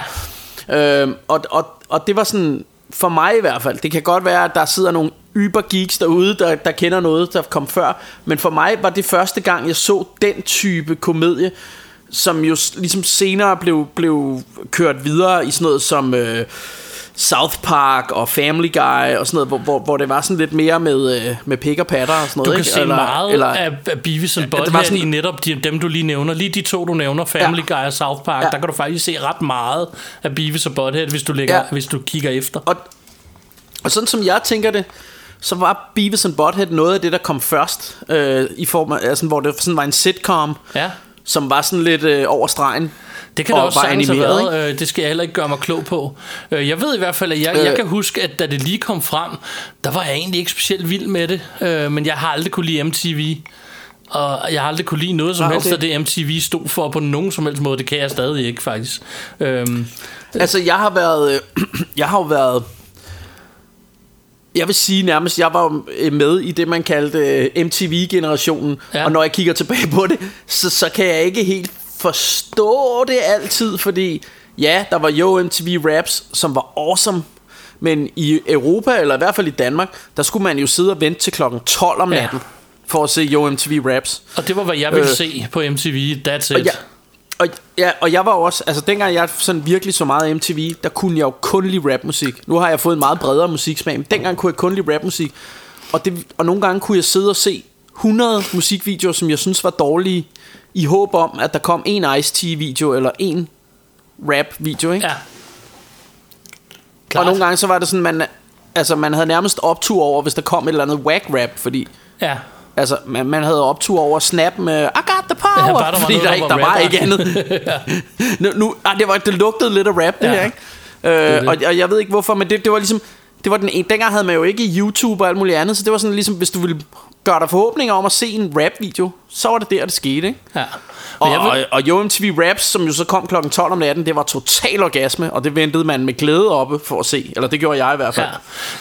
Ja. Øhm, og, og, og det var sådan, for mig i hvert fald, det kan godt være, at der sidder nogle ybergeeks derude, der, der kender noget, der kom før. Men for mig var det første gang, jeg så den type komedie, som jo ligesom senere blev, blev kørt videre i sådan noget som... Øh, South Park og Family Guy og sådan noget, hvor, hvor, hvor det var sådan lidt mere med, øh, med pik og patter og sådan Du noget. kan ikke? se eller, meget eller, af, af Beavis and det var Butthead sådan- i netop de, dem, du lige nævner. Lige de to, du nævner, Family Ja. Guy og South Park, Ja. der kan du faktisk se ret meget af Beavis og Butthead, hvis du, lægger, Ja. hvis du kigger efter. Og, og sådan som jeg tænker det, så var Beavis and Butthead noget af det, der kom først, øh, i form af, altså, hvor det sådan var en sitcom, Ja. som var sådan lidt øh, over stregen. Det kan Og også sagtens have animeret, været. Øh, Det skal jeg heller ikke gøre mig klog på. Øh, Jeg ved i hvert fald, at jeg, jeg Øh. kan huske, at da det lige kom frem, der var jeg egentlig ikke specielt vild med det. Øh, Men jeg har aldrig kunne lide MTV. Og jeg har aldrig kunne lide noget som Ah, helst okay. af det MTV stod for på nogen som helst måde. Det kan jeg stadig ikke, faktisk. Øhm, Altså, jeg har været... Øh, [clears throat] jeg har jo været... Jeg vil sige nærmest, jeg var øh, med i det, man kaldte øh, MTV-generationen. Ja. Ja. Og når jeg kigger tilbage på det, så, så kan jeg ikke helt forstå det altid, fordi ja, der var jo MTV Raps, som var awesome, men i Europa, eller i hvert fald i Danmark, der skulle man jo sidde og vente til klokken 12 om Ja. natten, for at se jo MTV Raps. og det var, hvad jeg ville Øh. se på MTV. That's it. Og, ja, og, ja, og jeg var også, altså dengang jeg sådan virkelig så meget MTV, der kunne jeg jo kun lide rapmusik. Nu har jeg fået en meget bredere musiksmag, men dengang kunne jeg kun lide rapmusik. Og, det, og nogle gange kunne jeg sidde og se 100 musikvideoer, som jeg synes var dårlige, i håb om, at der kom en Ice-T-video eller en rap-video, ikke? ja. og Klart. nogle gange så var det sådan, man, altså man havde nærmest optur over, hvis der kom et eller andet whack-rap, fordi Ja. Altså, man, man havde optur over snap med I got the power, Ja, bare der fordi noget, der, ikke, der var ikke andet. [laughs] nu, nu, ah, det, var, det lugtede lidt af rap, det Ja. her, ikke? Øh, det. og, og jeg ved ikke hvorfor, men det, det var ligesom, det var den ene, dengang havde man jo ikke YouTube og alt muligt andet, så det var sådan ligesom, hvis du ville gøre dig forhåbninger om at se en rap-video, så var det der, det skete, ikke? ja. Og, jeg og, vil, og Yo MTV Raps, som jo så kom klokken 12 om natten, det var total orgasme, og det ventede man med glæde oppe for at se. Eller det gjorde jeg i hvert fald.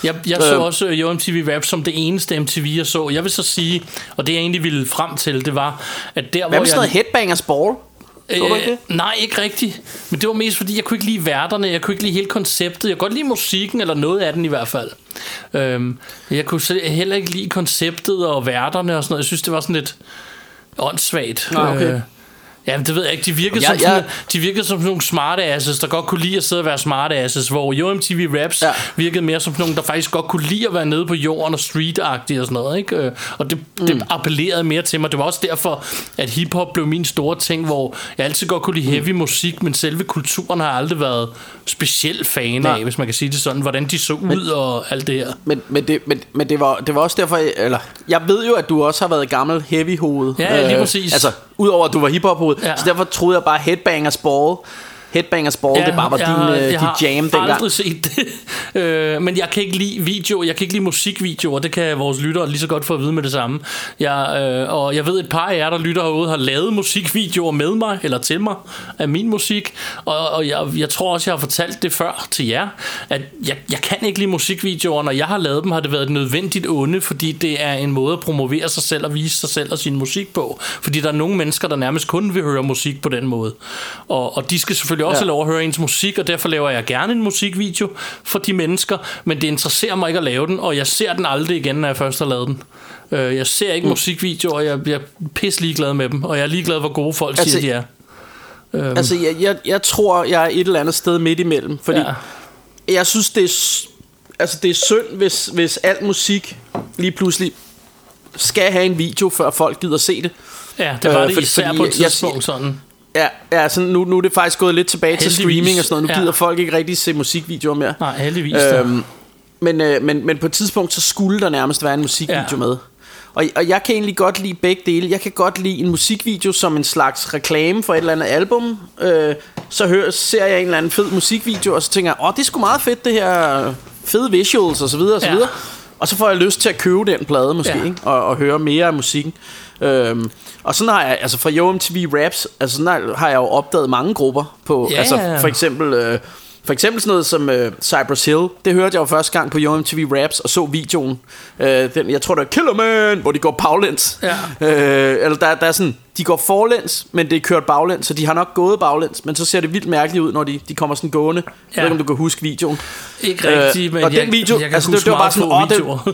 Ja. Jeg, jeg så Øh. også Yo MTV Rap som det eneste MTV, jeg så. Jeg vil så sige, og det jeg egentlig ville frem til, det var, at der, Hvad hvor med sådan noget jeg... Headbangers Ball? Så du ikke det? Øh, nej, ikke rigtigt. Men det var mest fordi, jeg kunne ikke lide værterne, jeg kunne ikke lide hele konceptet. Jeg kunne godt lide musikken, eller noget af den i hvert fald. Øhm, jeg kunne heller ikke lide konceptet og værterne og sådan noget. Jeg synes, det var sådan lidt åndssvagt. Nå, okay. Øh, Ja, men det ved jeg ikke. De virkede, Jeg- som, sådan, jeg- de virkede som sådan nogle smarte asses, der godt kunne lide at sidde og være smarte asses, hvor UMTV Raps ja. Virkede mere som sådan nogle, der faktisk godt kunne lide at være nede på jorden og street og sådan noget. Ikke? Øh, Og det, det Mm. appellerede mere til mig. Det var også derfor, at hiphop blev min store ting, hvor jeg altid godt kunne lide heavy Mm. musik, men selve kulturen har jeg aldrig været specielt fan af, Nej. hvis man kan sige det sådan. Hvordan de så ud og alt det her. Men, men, det, men, men det, var, det var også derfor, eller jeg ved jo, at du også har været gammel heavy hoved. Ja, lige præcis. Altså, udover at du var hiphop hoved. Ja. Ja. Så derfor troede jeg bare, Headbangers Ball, Headbangers Ball, ja, det bare var jeg, din, har- øh, jeg din har jam dengang. aldrig set det. [laughs] øh, men jeg kan ikke lide videoer, jeg kan ikke lide musikvideoer, det kan vores lyttere lige så godt få at vide med det samme. Jeg, øh, og jeg ved, et par af jer, der lytter herude, har lavet musikvideoer med mig, eller til mig, af min musik. Og, og jeg, jeg tror også, jeg har fortalt det før til jer, at jeg, jeg kan ikke lide musikvideoer. Når jeg har lavet dem, har det været et nødvendigt onde, fordi det er en måde at promovere sig selv og vise sig selv og sin musik på. Fordi der er nogle mennesker, der nærmest kun vil høre musik på den måde. Og, og de skal selvfølgelig også Ja. lov at høre ens musik, og derfor laver jeg gerne en musikvideo for de mennesker, men det interesserer mig ikke at lave den, og jeg ser den aldrig igen, når jeg først har lavet den. Øh, Jeg ser ikke mm. musikvideoer, og jeg bliver pisse ligeglad med dem, og jeg er ligeglad, hvor gode folk Altså, siger, de er. Altså, jeg, jeg, jeg tror, jeg er et eller andet sted midt imellem. Fordi Ja. jeg synes, det er, altså, det er synd, hvis, hvis alt musik lige pludselig skal have en video, før folk gider se det. Ja, det var Øh, det fordi- især fordi på et jeg- tidspunkt sådan. Ja, ja sådan nu, nu er det faktisk gået lidt tilbage til Heldigvis. streaming og sådan noget. Nu Ja. gider folk ikke rigtig se musikvideoer mere. Nej, heldigvis. Øhm, men, øh, men, men på et tidspunkt, så skulle der nærmest være en musikvideo Ja. ja. med. Og, og jeg kan egentlig godt lide begge dele. Jeg kan godt lide en musikvideo som en slags reklame for et eller andet album. Øh, så hører, ser jeg en eller anden fed musikvideo, og så tænker jeg, åh, det er sgu meget fedt det her. Fede visuals og så videre og så Ja. videre. Og så får jeg lyst til at købe den plade måske, Ja. ja. ikke? Og, og høre mere af musikken. Øhm, og sådan har jeg, altså fra YoMTV Raps, altså sådan har, har jeg jo opdaget mange grupper på, Ja, altså for eksempel, øh, for eksempel sådan noget som øh, Cypress Hill, det hørte jeg jo første gang på YoMTV Raps og så videoen. Øh, den, jeg tror det er Killerman, hvor de går baglæns. Ja. Øh, eller der, der er sådan, de går forlæns, men det er kørt baglæns, så de har nok gået baglæns, men så ser det vildt mærkeligt ud, når de, de kommer sådan gående. Ja. Jeg ved ikke, om du kan huske videoen. Ikke Øh, rigtigt, men og den jeg, video- jeg kan altså, huske det- det var bare sådan, åh, videoer.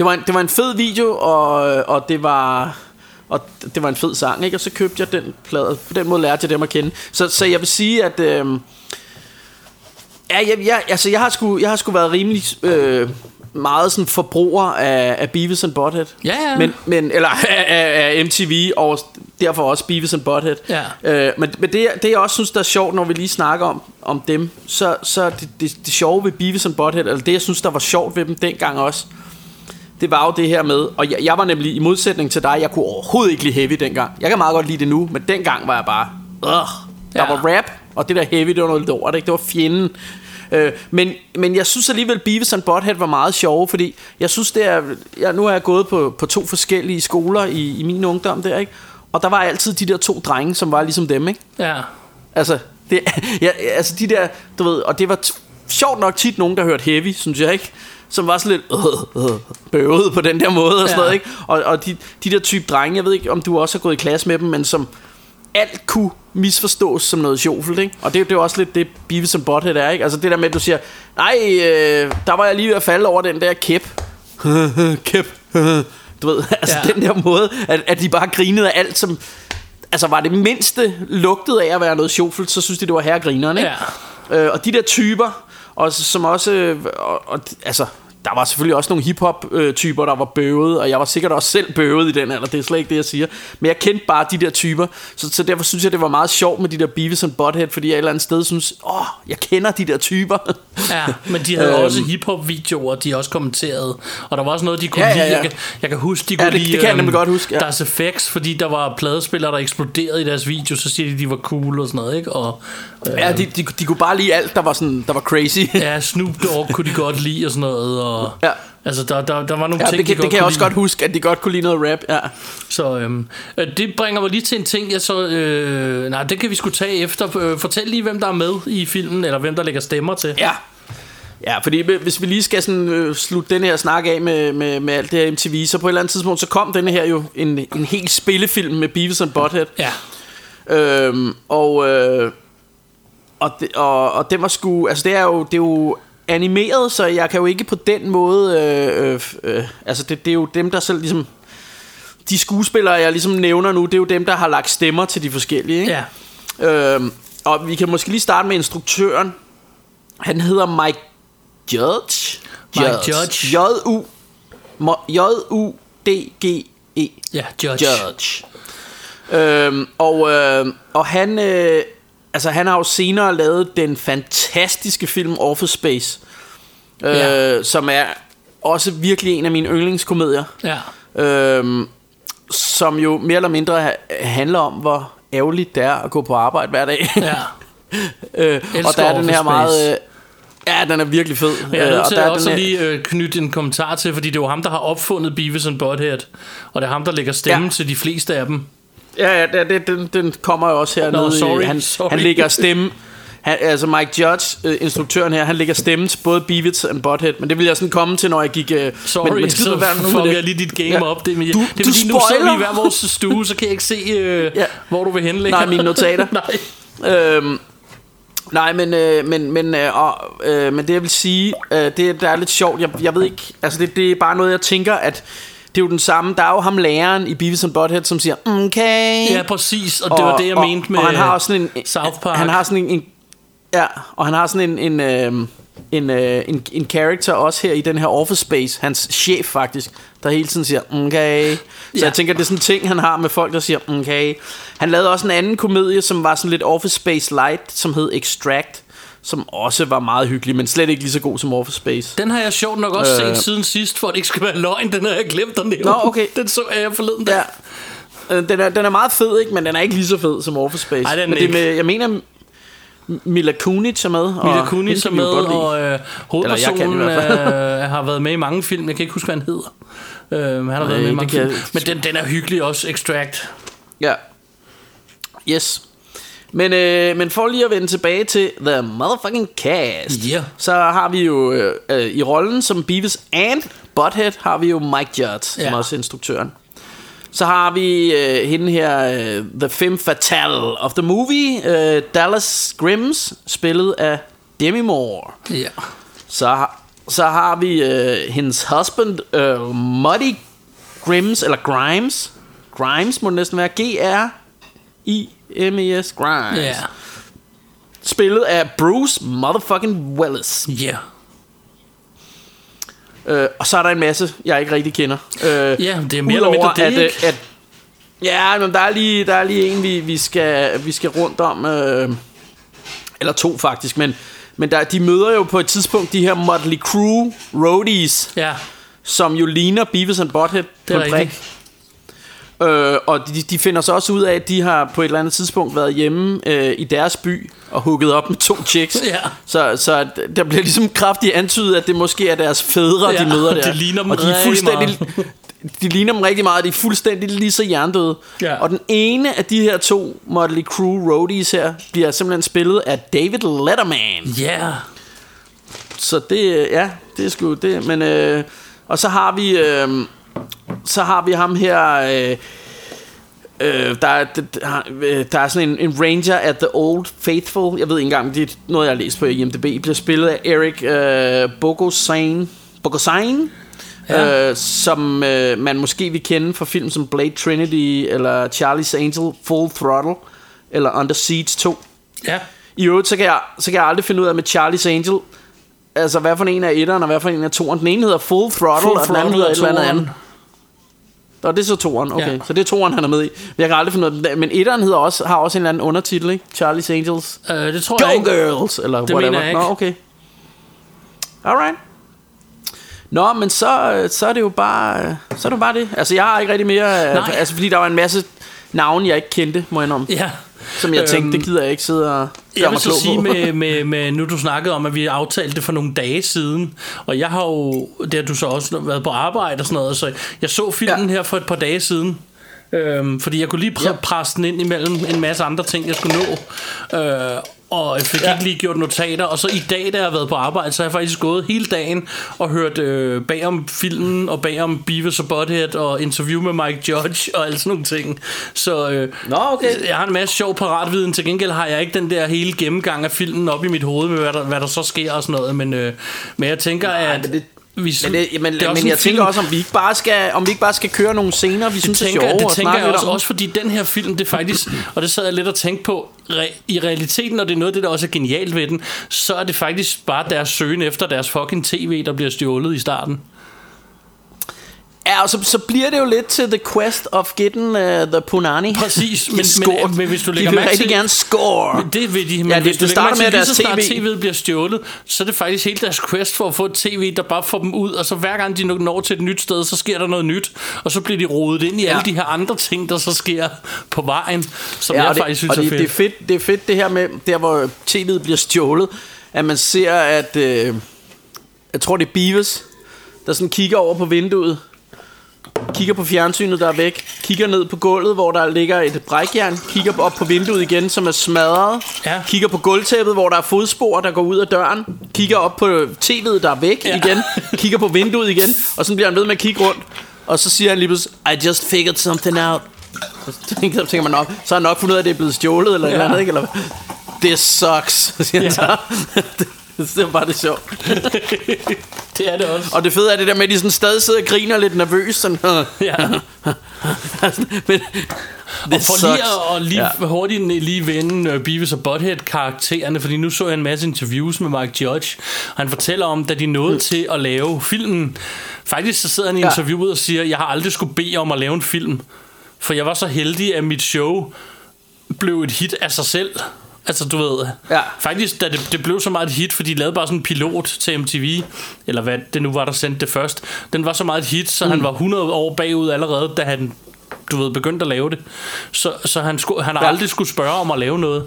Det var en, det var en fed video, og, og det var... Og det var en fed sang, ikke? Og så købte jeg den plade. På den måde lærte jeg dem at kende. Så, så jeg vil sige, at... Øh, ja, jeg, jeg, altså, jeg har sgu, jeg har sgu været rimelig... Øh, meget sådan forbruger af, af Beavis and Butthead. Ja, ja. Men, men, eller [laughs] af, af, af MTV, og derfor også Beavis and Butthead. Ja. Øh, men men det, det, jeg også synes, der er sjovt, når vi lige snakker om, om dem, så, så er det, det, det sjove ved Beavis and Butthead, eller det, jeg synes, der var sjovt ved dem dengang også, det var jo det her med, og jeg, jeg var nemlig i modsætning til dig, jeg kunne overhovedet ikke lide heavy dengang. Jeg kan meget godt lide det nu, men dengang var jeg bare, Ugh. der Ja. var rap, og det der heavy, det var noget lort, ikke? det var fjenden. Øh, men, men jeg synes alligevel, Beavis and Butthead var meget sjove, fordi jeg synes, det er, jeg, nu har jeg gået på, på to forskellige skoler i, i min ungdom der, ikke? Og der var altid de der to drenge, som var ligesom dem, ikke? Ja. Altså, det, [laughs] ja, altså de der, du ved, og det var t- sjovt nok tit nogen, der hørte heavy, synes jeg ikke, som var sådan lidt øh, øh, bøvet på den der måde og sådan Ja. noget, ikke? Og, og de, de der type drenge, jeg ved ikke, om du også har gået i klasse med dem, men som alt kunne misforstås som noget sjovt, ikke? Og det, det er jo også lidt det, Beavis and Butthead er, ikke? Altså det der med, at du siger, nej, øh, der var jeg lige ved at falde over den der kæp. [laughs] kæp. du ved, [laughs] altså Ja. ja. den der måde, at, at de bare grinede af alt, som... Altså var det mindste lugtet af at være noget sjovt, så synes de, det var herregrineren, ikke? Ja. Øh, og de der typer, og, som også, øh, og, og, altså, der var selvfølgelig også nogle hiphop-typer, der var bøvet, og jeg var sikkert også selv bøvet i den alder, det er slet ikke det, jeg siger. Men jeg kendte bare de der typer, så, så derfor synes jeg, det var meget sjovt med de der Beavis and Butthead, fordi jeg et eller andet sted synes, åh, jeg kender de der typer. Ja, men de havde [laughs] Øhm. også hiphop-videoer, de også kommenterede. Og der var også noget, de kunne Ja, ja, lide. ja. Jeg kan, jeg kan huske, de kunne det- lide det kan jeg nemlig øhm, godt huske, ja. deres effects, fordi der var pladespillere, der eksploderede i deres video, så siger de, de var cool og sådan noget, ikke? Og, øh, ja, de, de, de kunne bare lide alt, der var, sådan, der var crazy. ja, Snoop Dogg kunne de godt lide og sådan noget. Og, Ja. Altså, der, der, der var nogle Ja, ting, det kan, de det kan jeg også lide. godt huske, at de godt kunne lide noget rap, ja. Så øhm, øh, det bringer mig lige til en ting, jeg så... Øh, nej, det kan vi skulle tage efter. Øh, fortæl lige, hvem der er med i filmen, eller hvem der lægger stemmer til. Ja. Ja, fordi hvis vi lige skal sådan, øh, slutte den her snak af med, med, med alt det her MTV, så på et eller andet tidspunkt, så kom denne her jo en, en helt spillefilm med Beavis and Butthead. Ja. Øhm, og, øh, og, det, og, og det var sgu, altså det er jo, det er jo animeret, så jeg kan jo ikke på den måde, øh, øh, øh, altså det, det er jo dem, der selv ligesom, de skuespillere, jeg ligesom nævner nu, det er jo dem, der har lagt stemmer til de forskellige, ikke? Ja. Øhm, og vi kan måske lige starte med instruktøren. Han hedder Mike Judge. Mike Judge. J-U. J-U-D-G-E. Ja, Judge. Judge. Øhm, og, øh, og han, øh, altså han har jo senere lavet den fantastiske film Office Space, øh, Ja. som er også virkelig en af mine yndlingskomedier, Ja. øhm, som jo mere eller mindre ha- handler om, hvor ærgerligt det er at gå på arbejde hver dag. Ja. [laughs] øh, og der er den her Office meget... Space. Øh, ja, den er virkelig fed. Men jeg er Øh, nødt og til der er også her- lige øh, knytte en kommentar til, fordi det er jo ham, der har opfundet Beavis and Butthead. Og det er ham, der lægger stemmen Ja. til de fleste af dem. Ja, ja det, det, den, den kommer jo også her Nå, i- sorry, han, sorry. han lægger stemme... Han, altså Mike Judge, øh, instruktøren her, han lægger stemme til både Beavis and Butthead, men det vil jeg sådan komme til, når jeg gik... Øh, Sorry, men, men, så være nu fucker det. jeg lige dit game Ja. op. Det, Du- det er du fordi, nu sidder vi spoiler. i hver vores stue, så kan jeg ikke se, øh, Ja. hvor du vil henlægge. Nej, mine notater. [laughs] Nej. Øhm, nej, men, øh, men, men, øh, og, øh, men det jeg vil sige, øh, det der er lidt sjovt, jeg, jeg ved ikke, altså det, det er bare noget, jeg tænker, at det er jo den samme, der er jo ham læreren i Beavis and Butthead, som siger, okay. Ja, præcis. Og det var det, jeg og, mente med og han har også sådan en, South Park. Han har sådan en, en ja, og han har sådan en, en, øh, en, øh, en, en character også her i den her Office Space, hans chef faktisk, der hele tiden siger, okay. Så Ja. jeg tænker, det er sådan en ting, han har med folk, der siger, okay. Han lavede også en anden komedie, som var sådan lidt Office Space Light, som hed Extract, som også var meget hyggelig, men slet ikke lige så god som Office Space. Den har jeg sjovt nok også Øh. set siden sidst, for at det ikke skal være løgn. Den har jeg glemt at nævne. Nå, okay. [laughs] Den så jeg forleden dag. Ja. Øh, Den er, den er meget fed, ikke? men den er ikke lige så fed som Office Space. Nej, det er den men det er ikke. med, jeg mener, Mila Kunis er med. og Mila Kunis er med, og øh, hovedpersonen øh, [laughs] har været med i mange film. Jeg kan ikke huske, hvad han hedder. Øh, han har været med i mange film. jeg- Men den, den er hyggelig også, Extract. Ja. Yes. Men, øh, men for lige at vende tilbage til The Motherfucking Cast, Yeah. så har vi jo øh, øh, i rollen som Beavis and Butthead, har vi jo Mike Judd, som Ja. også er instruktøren. Så har vi øh, hende her, øh, The Femme Fatale of the Movie, øh, Dallas Grimms, spillet af Demi Moore. Ja. Så, har- så har vi øh, hendes husband, øh, Muddy Grimes, eller Grimes. Grimes må det næsten være. G-R-I-M-E-S. Grimes. Ja. Spillet af Bruce motherfucking Willis. Ja. Øh, og så er der en masse, jeg ikke rigtig kender. Øh, Ja, det er mere eller mindre det, at, ikke? at, Ja, men der er lige, der er lige en, vi, vi, skal, vi skal rundt om. Øh, eller to faktisk, men, men der, de møder jo på et tidspunkt de her Motley Crue roadies, Ja. som jo ligner Beavis and Butthead Det på en prik. Øh, og de, de finder så også ud af, at de har på et eller andet tidspunkt været hjemme øh, i deres by og hugget op med to chicks. Ja. Så, så der bliver ligesom kraftigt antydet, at det måske er deres fædre, Ja, de møder der. de ligner dem og de er rigtig fuldstændig, de ligner dem rigtig meget, de er fuldstændig lige så hjernedøde. Ja. Og den ene af de her to Motley Crue roadies her, bliver simpelthen spillet af David Letterman. Ja. Så det, ja, det er sgu det. Men, øh, og så har vi, øh, så har vi ham her, øh, øh, der, er- der, øh, der er sådan en, en ranger at The Old Faithful. Jeg ved ikke engang, det er noget, jeg har læst på IMDb. Bliver spillet af Eric øh, Bogosian. Bogosian? Ja. Øh, som øh, man måske vil kende fra film som Blade Trinity, eller Charlie's Angel, Full Throttle, eller Under Siege 2. Ja. I øvrigt, så kan, jeg, så kan jeg aldrig finde ud af med Charlie's Angel, altså hvad for en af etteren, og hvad for en af toeren. Den ene hedder Full Throttle, Full og den anden hedder er et eller andet andet. Nå, det er så toeren, okay. Ja. Så det er toeren, han er med i. Jeg kan aldrig finde ud af Men etteren hedder også, har også en eller anden undertitel, ikke? Charlie's Angels. Øh, det tror jeg Go ikke. Girls, eller Det whatever. mener jeg ikke. Nå, okay. Alright. Nå, men så, så er det jo bare, så er det jo bare det. Altså, jeg har ikke rigtig mere, øh, Nej. altså fordi der var en masse navne, jeg ikke kendte, må jeg om. Ja. Som jeg tænkte, Øhm, det gider jeg ikke sidde og Jeg vil så sige med, med, med, nu du snakkede om, at vi aftalte det for nogle dage siden, og jeg har jo, det har du så også været på arbejde og sådan noget, så jeg så filmen ja. her for et par dage siden, øhm, fordi jeg kunne lige pr- Ja. presse den ind imellem en masse andre ting, jeg skulle nå. Øh, og jeg fik ja. ikke lige gjort notater. Og så i dag, da jeg har været på arbejde, så har jeg faktisk gået hele dagen og hørt øh, bag om filmen, og bag om Beavis og Butthead, og interview med Mike Judge, og alt sådan nogle ting. Så øh, Nå, okay. jeg har en masse sjov paratviden. Til gengæld har jeg ikke den der hele gennemgang af filmen op i mit hoved, med hvad der, hvad der så sker og sådan noget. Men, øh, men jeg tænker, Nej, at... men det- vi, Men, det, men, det er men en jeg tænker film- også, om vi ikke bare skal, om vi ikke bare skal køre nogle scener, vi synes er tænker, sjove det og tænker jeg også, om. også fordi den her film, det er faktisk, [clears throat] og det sad jeg lidt og tænkte på, re, i realiteten, og det er noget af det, der også er genialt ved den, så er det faktisk bare deres søgen efter deres fucking tv, der bliver stjålet i starten. Ja, og så, så bliver det jo lidt til the quest of getting uh, the punani. Præcis, [laughs] men- men- men hvis du de lægger vil mærke rigtig til- gerne score. Det vil de, men Ja, hvis det du lægger starter med, at deres TV TV'et bliver stjålet, så er det faktisk hele deres quest for at få et tv, der bare får dem ud, og så hver gang de når til et nyt sted, så sker der noget nyt, og så bliver de rodet ind i Ja. alle de her andre ting, der så sker på vejen, som ja, jeg det, faktisk synes er det, fedt. det, er fedt. Det er fedt det her med, der hvor tv'et bliver stjålet, at man ser, at, øh, jeg tror det er Beavis, der sådan kigger over på vinduet, kigger på fjernsynet, der er væk, kigger ned på gulvet, hvor der ligger et brækjern, kigger op på vinduet igen, som er smadret, Ja. kigger på gulvtæppet, hvor der er fodspor, der går ud af døren, kigger op på tv'et, der er væk Ja. ja. igen, kigger på vinduet igen, og så bliver han ved med at kigge rundt, og så siger han lige pludselig, I just figured something out. Så tænker, tænker man nok, så har han nok fundet ud af, at det er blevet stjålet, eller ja. eller andet, ikke? Eller, this sucks, siger han så. [laughs] [laughs] det er bare det sjovt. [laughs] det er det også. Og det fede er det der med, at de sådan stadig sidder og griner lidt nervøst. Sådan, [laughs] Ja. men, Og for lige at, at lige ja. hurtigt lige vende uh, Beavis og Butthead karaktererne, fordi nu så jeg en masse interviews med Mike Judge, og han fortæller om, da de nåede mm. til at lave filmen. Faktisk så sidder han i Ja. interviewet og siger, jeg har aldrig skulle bede om at lave en film, for jeg var så heldig, at mit show blev et hit af sig selv. Altså, du ved... Ja. Faktisk, da det, det blev så meget et hit, fordi de lavede bare sådan en pilot til MTV, eller hvad det nu var, der sendte det først. Den var så meget et hit, så mm. han var 100 år bagud allerede, da han du ved, begyndt at lave det. Så, så han, skulle, han har ja. Aldrig skulle spørge om at lave noget.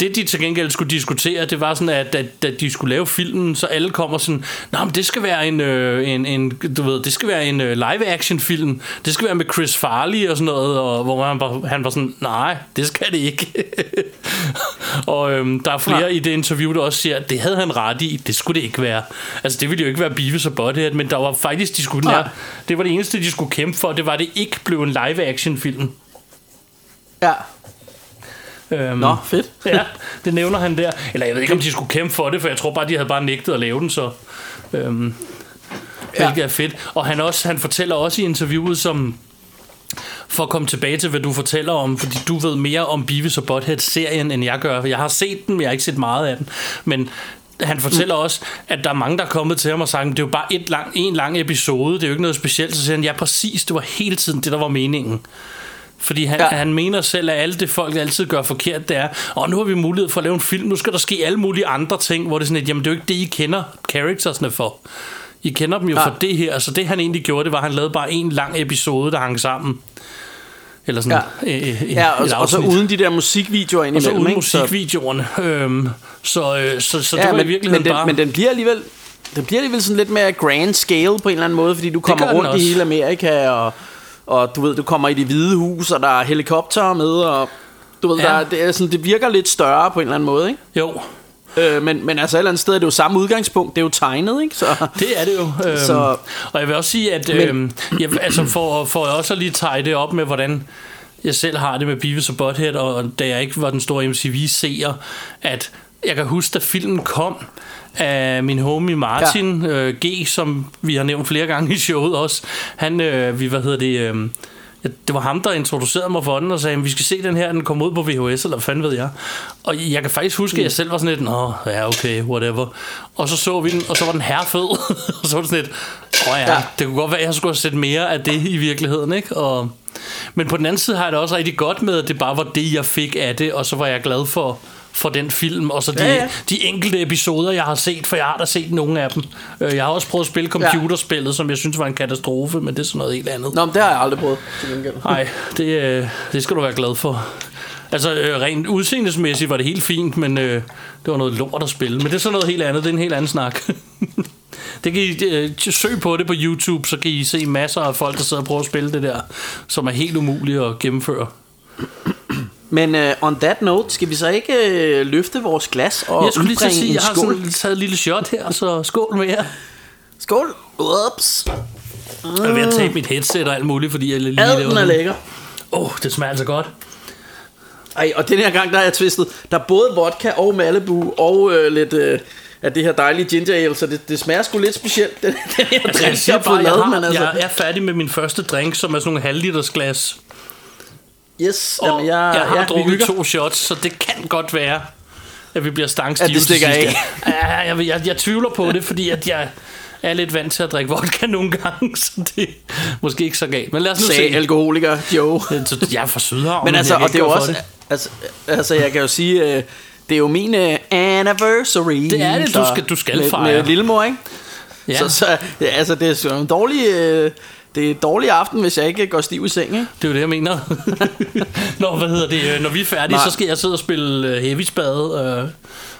Det de til gengæld skulle diskutere, det var sådan, at, at, at de skulle lave filmen, så alle kommer sådan, Nå, men det skal være en, øh, en, en du ved, det skal være en øh, live action film. Det skal være med Chris Farley og sådan noget, og hvor han var, han var sådan, nej, det skal det ikke. [laughs] og øhm, der er flere Nej. i det interview, der også siger, at det havde han ret i, det skulle det ikke være. Altså det ville jo ikke være Beavis og Butthead, men der var faktisk, de skulle, Nej. det var det eneste, de skulle kæmpe for, det var, at det ikke blev en live action film. Ja. Øhm, Nå, fedt. [laughs] ja, det nævner han der. Eller jeg ved ikke, om de skulle kæmpe for det, for jeg tror bare, de havde bare nægtet at lave den, så... Øhm, Ja. hvilket er fedt. Og han, også, han fortæller også i interviewet, som for at komme tilbage til, hvad du fortæller om, fordi du ved mere om Beavis og Butthead-serien, end jeg gør. Jeg har set den, men jeg har ikke set meget af den. Men han fortæller også, at der er mange, der er kommet til ham og sagt, det er jo bare et lang, en lang episode, det er jo ikke noget specielt. Så siger han, ja præcis, det var hele tiden det, der var meningen. Fordi han, ja. Han mener selv, at alt det folk altid gør forkert, det er, og nu har vi mulighed for at lave en film, nu skal der ske alle mulige andre ting, hvor det er sådan et, jamen det er jo ikke det, I kender charactersne for. I kender dem jo ja. Ja. for det her, så det han egentlig gjorde, det var, at han lavede bare en lang episode, der hang sammen. Eller sådan Ja. øh, øh, Ja, og, og så uden de der musikvideoer og så uden ikke? Så- musikvideoerne. Øhm, så, øh, så, så det Ja, var men, i virkeligheden men, den, bare... men den bliver alligevel den bliver alligevel sådan lidt mere grand scale på en eller anden måde, fordi du kommer rundt i hele Amerika, og, og du ved, du kommer i det hvide hus, og der er helikopter med, og du ved, ja. der, det, er sådan, det virker lidt større på en eller anden måde, ikke? Jo, Øh, men, men altså et eller andet sted er det jo samme udgangspunkt, det er jo tegnet, ikke? Så, Det er det jo. [laughs] Øhm, Så- og jeg vil også sige, at Men- øhm, jeg, altså for, for også at lige tage det op med, hvordan jeg selv har det med Beavis og Butthead, og da jeg ikke var den store MTV-seer, at jeg kan huske, da filmen kom, af min homie Martin ja. øh, G, som vi har nævnt flere gange i showet også. Han, øh, vi, hvad hedder det... Øh, det var ham, der introducerede mig for den og sagde, vi skal se den her, den kommer ud på VHS, eller hvad fanden ved jeg. Og jeg kan faktisk huske, at jeg selv var sådan lidt, nå, ja, okay, whatever. Og så så vi den, og så var den herrefed. [laughs] og så var det sådan lidt, åh ja, Ja. det kunne godt være, at jeg skulle have set mere af det i virkeligheden, ikke? Og, men på den anden side har jeg det også rigtig godt med, at det bare var det, jeg fik af det, og så var jeg glad for, for den film, og så de, ja, Ja, ja. ja. de enkelte episoder, jeg har set, for jeg har da set nogle af dem. Øh, Jeg har også prøvet at spille computerspillet, som jeg synes var en katastrofe, men det er sådan noget helt andet. Nå, men det har jeg aldrig prøvet. Nej, det, øh, det skal du være glad for. Altså, øh, rent udseendesmæssigt var det helt fint, men øh, det var noget lort at spille. Men det er så noget helt andet, det er en helt anden snak. [laughs] det kan I øh, søg på det på YouTube, så kan I se masser af folk, der sidder og prøver at spille det der, som er helt umuligt at gennemføre. Men uh, on that note, skal vi så ikke uh, løfte vores glas og Jeg skulle lige til at sige, en jeg har skål? sådan taget et lille shot her, så skål med jer. Skål! Ups! Jeg er ved at tabe mit headset og alt muligt, fordi jeg lige Ad, den er lækker. Åh, oh, det smager altså godt. Ej, og den her gang, der er jeg twistet. Der er både vodka og Malibu og øh, lidt øh, af det her dejlige ginger ale, så det, det smager sgu lidt specielt, den, [laughs] den her Altså, drink, jeg siger har fået bare, jeg, lavet, har, men altså... jeg er færdig med min første drink, som er sådan nogle halvliters glas. Yes, Og jamen, jeg, jeg har ja, drukket to shots, så det kan godt være, at vi bliver stangstive At det stikker til sidst. af. Ja, jeg, jeg, jeg, jeg tvivler på det, fordi at jeg er lidt vant til at drikke vodka [laughs] nogle gange, så det er måske ikke så galt. Men lad os nu Sagde se. alkoholiker. Så Jeg er fra Sydhavn. Men altså, og det er jo også... Altså, altså, jeg kan jo sige... Øh, det er jo min øh, anniversary. Det er det, du skal- du skal med, fejre. Med lillemor, ikke? Ja, Så, så ja, altså, det er sgu en dårlig... Øh, det er dårlig aften, hvis jeg ikke går stiv i seng, ikke? det er jo det, jeg mener. [laughs] Nå, hvad hedder det? øh, Når vi er færdige, Nej. så skal jeg sidde og spille øh, heavy spade øh,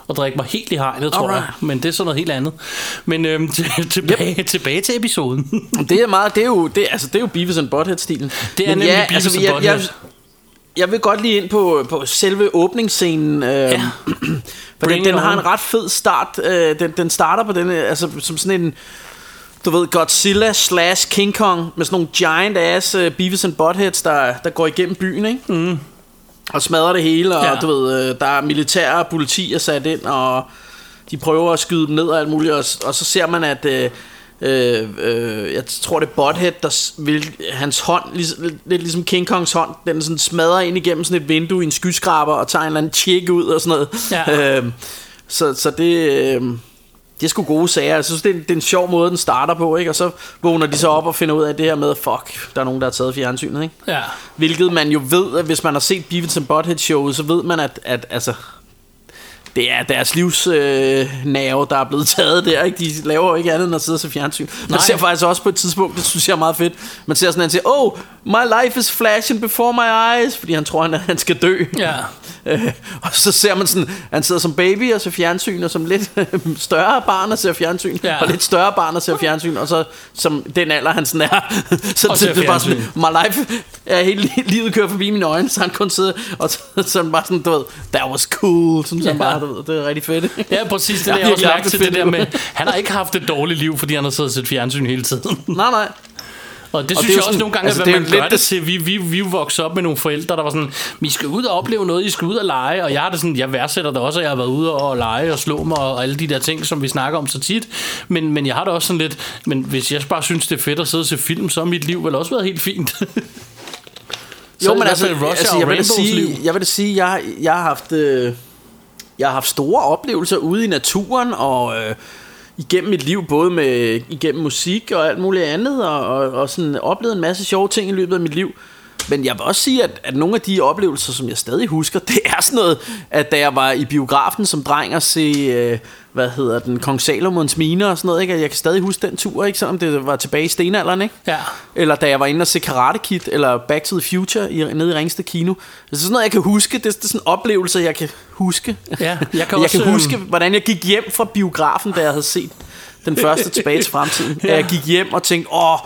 og drikke mig helt i hegnet, tror jeg. Men det er sådan noget helt andet. Men øh, [laughs] til, tilbage, yep. tilbage til episoden. Det er meget, det er jo, det, altså, det er jo Beavis and Butthead-stilen. Det er Men nemlig ja, Beavis altså, and jeg, Butthead. Jeg, jeg vil godt lige ind på, på selve åbningsscenen. Øh, ja. [clears throat] for den, den har en ret fed start. Øh, den, den starter på den, altså som sådan en, du ved, Godzilla slash King Kong med sådan nogle giant ass uh, Beavis and Buttheads, der, der går igennem byen, ikke? Mm. Og smadrer det hele, og Ja. du ved, øh, der er militær og politi er sat ind, og de prøver at skyde dem ned og alt muligt, og, og så ser man, at øh, øh, øh, jeg tror det er Butthead, der vil, hans hånd, lig, lidt ligesom King Kongs hånd, den sådan smadrer ind igennem sådan et vindue i en skyskraber, og tager en eller anden tjek ud og sådan noget. Ja. [laughs] Øh, så, så det... Øh, det er sgu gode sager. Jeg synes, det er, en, det er en sjov måde, den starter på, ikke? Og så vågner de så op og finder ud af det her med, fuck, der er nogen, der har taget fjernsynet, ikke? ja. Hvilket man jo ved, at hvis man har set Beavis and Butthead showet, så ved man, at, at altså, det er deres livs øh, nerve, der er blevet taget der. Ikke? De laver jo ikke andet end at sidde og se fjernsyn. Man Nej. ser faktisk også på et tidspunkt, det synes jeg er meget fedt. Man ser sådan, at han siger, oh, my life is flashing before my eyes, fordi han tror, han, han skal dø. Ja. Øh, [laughs] og så ser man sådan, han sidder som baby og ser fjernsyn, og som lidt [laughs] større barn og ser fjernsyn, Ja. og lidt større barn og ser fjernsyn, og så som den alder, han sådan er. [laughs] så Og det er bare sådan, my life er hele li- livet kører forbi mine øjne, så han kun sidder, og så, så han bare sådan, du ved, that was cool, sådan ja. Han bare, du ved, det er rigtig fedt. Ja, præcis. Det Ja, ja, jeg også mærke til det det der med, han har ikke haft et dårligt liv, fordi han har siddet og set fjernsyn hele tiden. nej, nej. Og det Og synes det jo jeg også sådan- nogle gange, altså, at er man gør lidt det til. Vi, vi, vi voksede op med nogle forældre, der var sådan, vi skal ud og opleve noget, I skal ud og lege. Og jeg har det sådan, jeg værdsætter det også, at jeg har været ude og lege og slå mig og alle de der ting, som vi snakker om så tit. Men, men jeg har det også sådan lidt, men hvis jeg bare synes, det er fedt at sidde og se film, så har mit liv vel også været helt fint. [laughs] Jo, men altså, Russia altså jeg, vil sige, liv. jeg vil sige, jeg, jeg har haft... Øh, jeg har haft store oplevelser ude i naturen og øh, igennem mit liv, både med igennem musik og alt muligt andet, og, og, og sådan oplevet en masse sjove ting i løbet af mit liv. Men jeg vil også sige, at, at nogle af de oplevelser, som jeg stadig husker, det er sådan noget, at da jeg var i biografen som dreng og se, øh, hvad hedder den, Kong Salomons Mine og sådan noget, ikke? at jeg kan stadig huske den tur, ikke? selvom det var tilbage i stenalderen, ikke? Ja. Eller da jeg var inde og se Karate Kid, eller Back to the Future i, nede i Ringsted Kino. Det er sådan noget, jeg kan huske. Det, det er sådan oplevelser, jeg kan huske. Ja, jeg kan [laughs] jeg også, kan øhm, huske, hvordan jeg gik hjem fra biografen, da jeg havde set den første [laughs] tilbage til fremtiden. ja. Jeg gik hjem og tænkte, åh,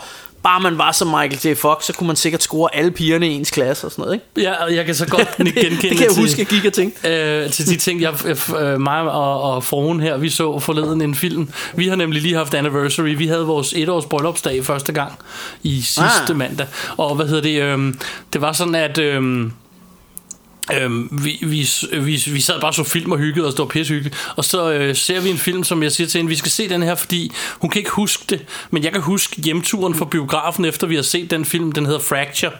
bare man var som Michael J. Fox, så kunne man sikkert score alle pigerne i ens klasse og sådan noget, ikke? Ja, og jeg kan så godt [laughs] genkende det kan jeg til, huske, jeg gik og tænkte. øh, til de ting, jeg, øh, mig og, og fruen her, vi så forleden en film. Vi har nemlig lige haft anniversary. Vi havde vores etårs bryllupsdag første gang i sidste Ah. mandag. Og hvad hedder det? Øh, det var sådan, at... Øh, Øhm, vi, vi, vi, vi sad bare og så film og hyggede det var pissehyggeligt. Og så øh, ser vi en film, som jeg siger til hende, vi skal se den her, fordi hun kan ikke huske det, men jeg kan huske hjemturen fra biografen, efter vi har set den film, den hedder Fracture,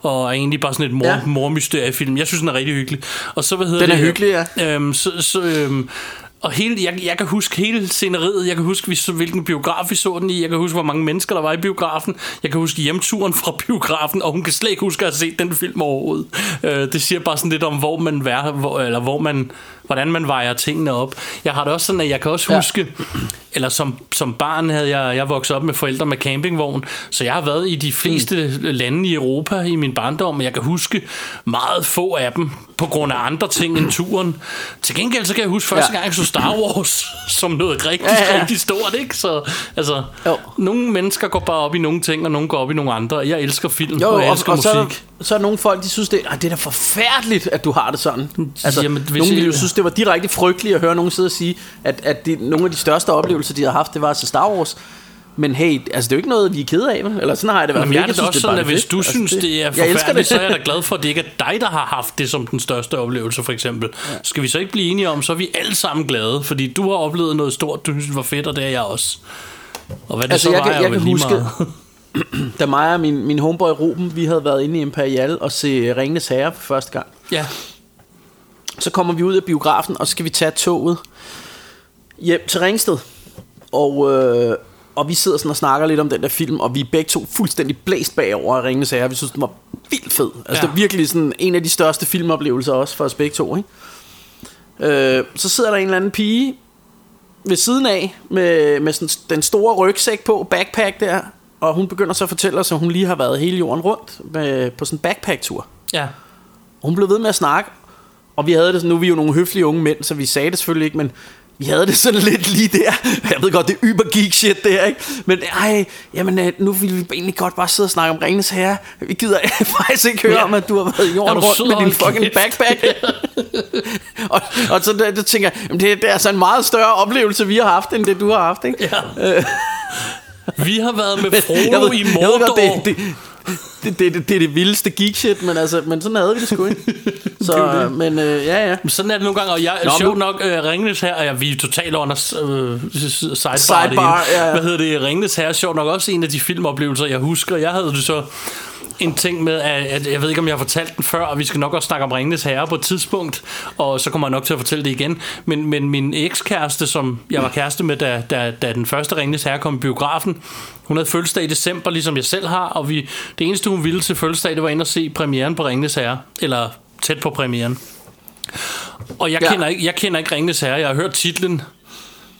og er egentlig bare sådan et mor, ja. mormysteriefilm. Jeg synes, den er rigtig hyggelig. Og så, hvad hedder Den er det, hyggelig, ja. Øhm, så, så, øhm, og hele, jeg, jeg kan huske hele sceneriet. Jeg kan huske, hvilken biograf vi så den i. Jeg kan huske, hvor mange mennesker der var i biografen. Jeg kan huske hjemturen fra [laughs] biografen, og hun kan slet ikke huske at have set den film overhovedet. Øh, det siger bare sådan lidt om, hvor man, vær, hvor, eller hvor man hvordan man vejer tingene op. Jeg har det også sådan, at jeg kan også Ja. huske, eller som, som barn havde jeg, jeg vokset op med forældre med campingvogn, så jeg har været i de fleste lande i Europa i min barndom, og jeg kan huske meget få af dem, på grund af andre ting end turen. Til gengæld så kan jeg huske første Ja. gang, jeg så Star Wars [laughs] som noget rigtig, Ja, ja, ja. rigtig stort, ikke? Så altså, Jo. nogle mennesker går bare op i nogle ting, og nogle går op i nogle andre. Jeg elsker film, Jo, og jeg og, elsker og så, er der, musik. så er der nogle folk, de synes, det, "Ej, det er da forfærdeligt, at du har det sådan. Altså, Jamen, hvis nogle ville jo synes, det var direkte frygteligt at høre nogen sidde og sige, at, at det, nogle af de største oplevelser, de har haft, det var altså Star Wars. Men hey, altså det er jo ikke noget, vi er kede af, vel? Eller sådan har jeg det Jamen, fald jeg ikke. er da også det sådan, at hvis du Altså, synes, det er jeg forfærdeligt, det. så er jeg da glad for, at det ikke er dig, der har haft det som den største oplevelse, for eksempel. Skal vi så ikke blive enige om, så er vi alle sammen glade, fordi du har oplevet noget stort, du synes var fedt, og det er jeg også. Og hvad det Altså, så jeg var, kan- jeg jo kan huske- meget. [laughs] Da mig og min, min homeboy Ruben, vi havde været inde i Imperial og se Ringenes Herre for første gang. Ja, Så kommer vi ud af biografen, og så skal vi tage toget hjem til Ringsted. Og, øh, og vi sidder sådan og snakker lidt om den der film, og vi er begge to fuldstændig blæst bagover af Ringenes Herre. Vi synes, den var vildt fed. Altså, Ja. det er virkelig sådan en af de største filmoplevelser også for os begge to, ikke? Øh, så sidder der en eller anden pige ved siden af, med, med sådan den store rygsæk på, backpack der, og hun begynder så at fortælle os, at hun lige har været hele jorden rundt med, på sådan en backpack-tur. ja. Og hun blev ved med at snakke, og vi havde det sådan, nu er vi jo nogle høflige unge mænd, så vi sagde det selvfølgelig ikke, men vi havde det sådan lidt lige der. [laughs] Jeg ved godt, det er yber geek shit der, ikke? Men ej, jamen øh, nu vil vi egentlig godt bare sidde og snakke om Ringens Herre. Vi gider [laughs] faktisk ikke høre Ja. om, at du har været i jorden rundt med din fucking backpack. [laughs] og, og så der, der tænker jeg, det, det er altså en meget større oplevelse, vi har haft, end det du har haft, ikke? ja. Vi har været med [laughs] Frodo ved, i jeg ved Mordor. godt, det, det, det, det, det, det er det vildeste geek shit, men, altså, men sådan havde vi det sgu ikke. [laughs] Så, men øh, ja, ja. Men Sådan er det nogle gange, og jeg sjovt men- nok uh, Ringnes her, og jeg, vi er totalt under uh, sidebar, Sidebar, det ja, ja. Hvad hedder det? Ringnes her er sjovt nok også en af de filmoplevelser, jeg husker. Jeg havde det så en ting med, at, at jeg ved ikke, om jeg har fortalt den før, og vi skal nok også snakke om Ringnes Herre på et tidspunkt, og så kommer jeg nok til at fortælle det igen. Men, men min ekskæreste, som jeg var kæreste med, da, da, da den første Ringnes Herre kom i biografen, hun havde fødselsdag i december, ligesom jeg selv har, og vi, det eneste, hun ville til fødselsdag, det var ind og se premieren på Ringnes Herre, eller tæt på premieren. Og jeg, Ja. ja. kender ikke, jeg kender ikke Ringnes Herre. Jeg har hørt titlen.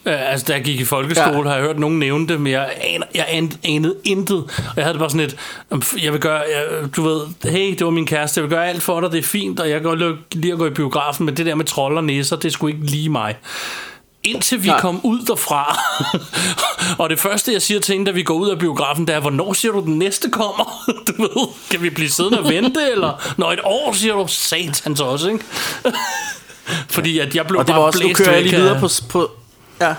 Øh, altså, da jeg gik i folkeskole, Ja. har jeg hørt nogen nævne det, men jeg, aner, jeg an- anede intet. Og jeg havde det bare sådan et, "Jamen, f- jeg vil gøre, jeg, du ved, hey, det var min kæreste, jeg vil gøre alt for dig, det er fint, og jeg kan godt lide- lide at gå i biografen, men det der med trold og næser, det skulle ikke lige mig. Indtil vi Nej. kom ud derfra. [laughs] og det første, jeg siger til hende, da vi går ud af biografen, det er, hvornår siger du, den næste kommer? [laughs] du ved, kan vi blive siddende og vente, eller? Når et år, siger du, satans også, ikke? [laughs] Fordi at jeg blev Og det var bare også, nu blæst kører jeg lige videre på, på ja,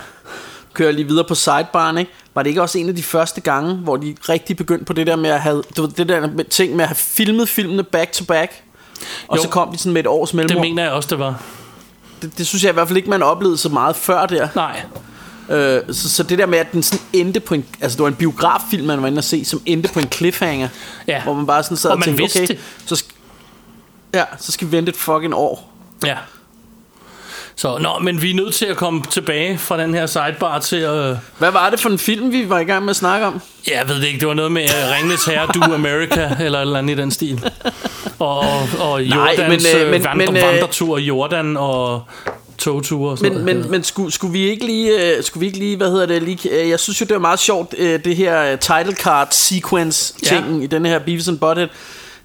kører lige videre på sidebaren, ikke? Var det ikke også en af de første gange, hvor de rigtig begyndte på det der med at have, du ved, det der med ting med at have filmet filmene back to back? Og Jo. så kom de sådan med et års Det mellemrum. mener jeg også, det var. Det, det synes jeg i hvert fald ikke, man oplevede så meget før der. Nej. Øh, så, så det der med, at den sådan endte på en... Altså, det var en biograffilm, man var inde og se, som endte på en cliffhanger. Ja. Hvor man bare sådan sad Og og, tænkte, okay, det. så ja, så skal vi vente et fucking år. Ja. Så, nå, men vi er nødt til at komme tilbage fra den her sidebar til at... Hvad var det for en film, vi var i gang med at snakke om? Ja, jeg ved det ikke, det var noget med uh, Ringnes Herre, Du America, [laughs] eller et eller andet i den stil. Og, og, og Jordans men, men, øh, øh, men- vandre, men, øh, vandretur i Jordan og togture og sådan Men, noget. men, men skulle, skulle vi ikke lige, øh, skulle vi ikke lige, hvad hedder det, lige, øh, jeg synes jo, det er meget sjovt, øh, det her øh, title card sequence ting Ja. i den her Beavis and Butthead.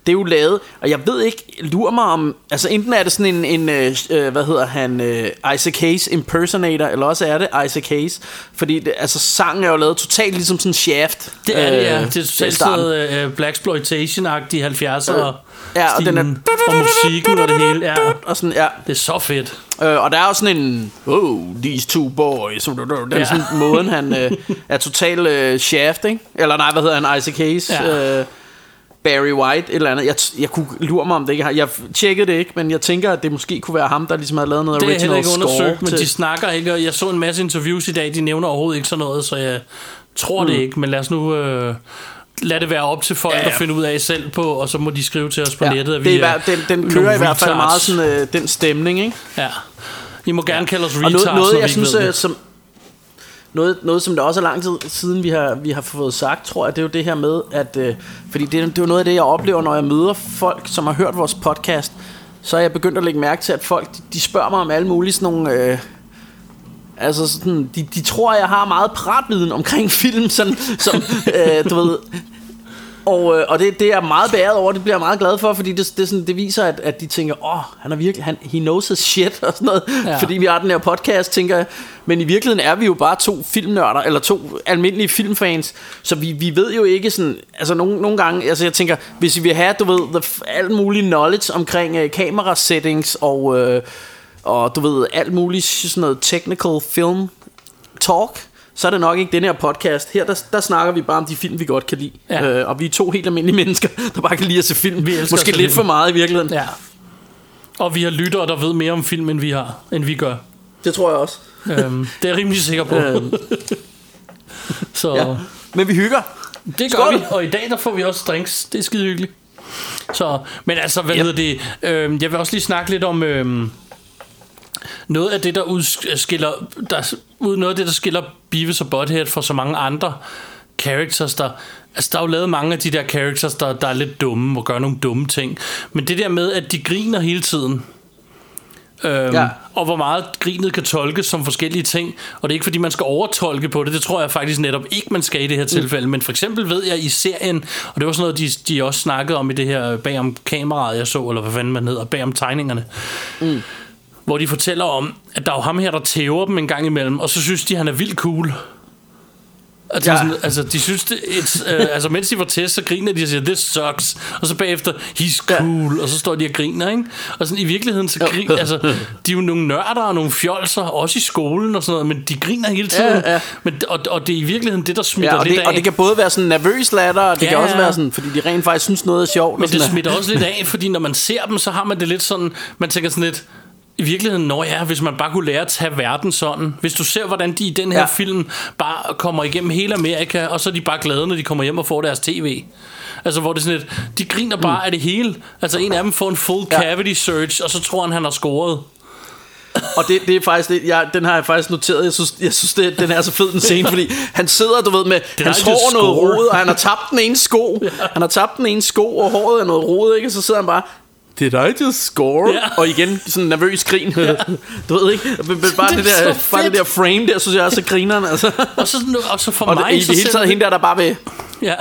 Det er jo lavet, og jeg ved ikke, lurer mig om, altså enten er det sådan en, en øh, øh, hvad hedder han, øh, Isaac Hayes impersonator, eller også er det Isaac Hayes, fordi det, altså sangen er jo lavet totalt ligesom sådan Shaft. det er det, ja. øh, Det er totalt sådan uh, Black Exploitation-agtig 70'er Ja, og den er- og musikken og det hele. Ja, Og sådan, ja. det er så fedt. Øh, og der er også sådan en Oh, these two boys Den ja. sådan måden han øh, Er total øh, shaft ikke? Eller nej, hvad hedder han Isaac Hayes Ja. øh, Barry White Et eller andet jeg, jeg kunne lure mig om det ikke Jeg tjekkede det ikke Men jeg tænker at det måske kunne være ham Der ligesom havde lavet noget Det er heller original ikke score undersøgt, men til, de snakker ikke, og jeg så en masse interviews i dag, de nævner overhovedet ikke sådan noget, så jeg tror mm. det ikke, men lad os nu øh, lad det være op til folk ja, Ja, ja. ja. at finde ud af selv på, og så må de skrive til os på ja, nettet, at det er, vi hver- den, den kører i hvert fald meget sådan øh, Den stemning ikke? Ja. I må gerne kalde os Og retards, noget, noget når jeg vi synes ikke øh, det. som noget, noget som der også er lang tid siden vi har, vi har fået sagt Tror jeg det er jo det her med at, øh, Fordi det, det er jo noget af det jeg oplever Når jeg møder folk som har hørt vores podcast. Så er jeg begyndt at lægge mærke til, at folk de, de spørger mig om alle mulige sådan nogle... Øh, altså sådan, de, de tror, jeg har meget pratviden omkring film, sådan, som, øh, du ved... Og, øh, og det, det er meget beæret over, det bliver jeg meget glad for, fordi det, det, sådan, det viser, at, at de tænker, åh, oh, han er virkelig, han, he knows his shit, og sådan noget, Ja. fordi vi har den her podcast, tænker jeg. Men i virkeligheden er vi jo bare to filmnørder, eller to almindelige filmfans, så vi, vi ved jo ikke sådan, altså nogle, nogle gange, altså jeg tænker, hvis vi vil have, du ved, the, alt muligt knowledge omkring øh, kamera settings, og, øh, og du ved, alt muligt sådan noget technical film talk, så er det nok ikke den her podcast. Her der, der snakker vi bare om de film, vi godt kan lide. Ja. Øh, og vi er to helt almindelige mennesker, der bare kan lide at se film. Vi Måske lidt film. for meget i virkeligheden. Ja. Og vi har lyttere, der ved mere om film, end vi har, end vi gør. Det tror jeg også. øhm, det er jeg rimelig sikker på. Øhm, [laughs] Så ja. Men vi hygger. det gør Skål. vi, og i dag der får vi også drinks. Det er skide hyggeligt. Så, men altså, hvad Yep. hedder det? Øhm, jeg vil også lige snakke lidt om øhm, noget af det, der udskiller, der, ud- noget af det, der skiller Beavis og Butthead fra så mange andre characters, der, altså der er jo lavet mange af de der characters, der, der er lidt dumme og gør nogle dumme ting. Men det der med, at de griner hele tiden, Øhm, ja. Og hvor meget grinet kan tolkes som forskellige ting. Og det er ikke fordi man skal overtolke på det Det tror jeg faktisk netop ikke man skal i det her tilfælde Men for eksempel ved jeg i serien Og det var sådan noget de, de også snakkede om I det her bag om kameraet jeg så Eller hvad fanden man hedder Bag om tegningerne mm. Hvor de fortæller om At der er jo ham her der tæver dem en gang imellem Og så synes de han er vildt cool Altså, ja. Ja. sådan, altså de synes det, et, øh, altså mens de får test, så griner de og siger, this sucks, og så bagefter, he's cool, og så står de og griner, ikke? Og sådan i virkeligheden, så griner, altså, de er jo nogle nørder og nogle fjolser, også i skolen og sådan noget, men de griner hele tiden. Ja, ja. Men, og, og det er i virkeligheden det, der smitter Ja, og, lidt det, af. og det kan både være sådan nervøs latter, og det Ja, kan også ja. være sådan, fordi de rent faktisk synes noget er sjovt. Men og det smitter også lidt af, fordi når man ser dem, så har man det lidt sådan, man tænker sådan lidt, i virkeligheden, når ja, hvis man bare kunne lære at tage verden sådan. Hvis du ser, hvordan de i den her ja. Ja. film bare kommer igennem hele Amerika, og så er de bare glade, når de kommer hjem og får deres tv. Altså, hvor det er sådan lidt, de griner bare mm. af det hele. Altså, en af dem får en full Ja. cavity search, og så tror han, han har scoret. Og det, det er faktisk det, jeg, den har jeg faktisk noteret. Jeg synes, jeg synes det, den er så fed den [laughs] scene, fordi han sidder, du ved, med er hans hår er noget score. rod, og han har tabt den ene sko. [laughs] Han har tabt den ene sko, og håret er noget rod, ikke? Og så sidder han bare, did I just score? Ja. Og igen, sådan en nervøs grin. [laughs] du ved ikke, men- men bare, Det det, er der, bare det der frame der, synes jeg er så grineren. Altså. [laughs] Og så, og så for Og mig... det, i så det hele taget, hende der, der bare vil... Ja.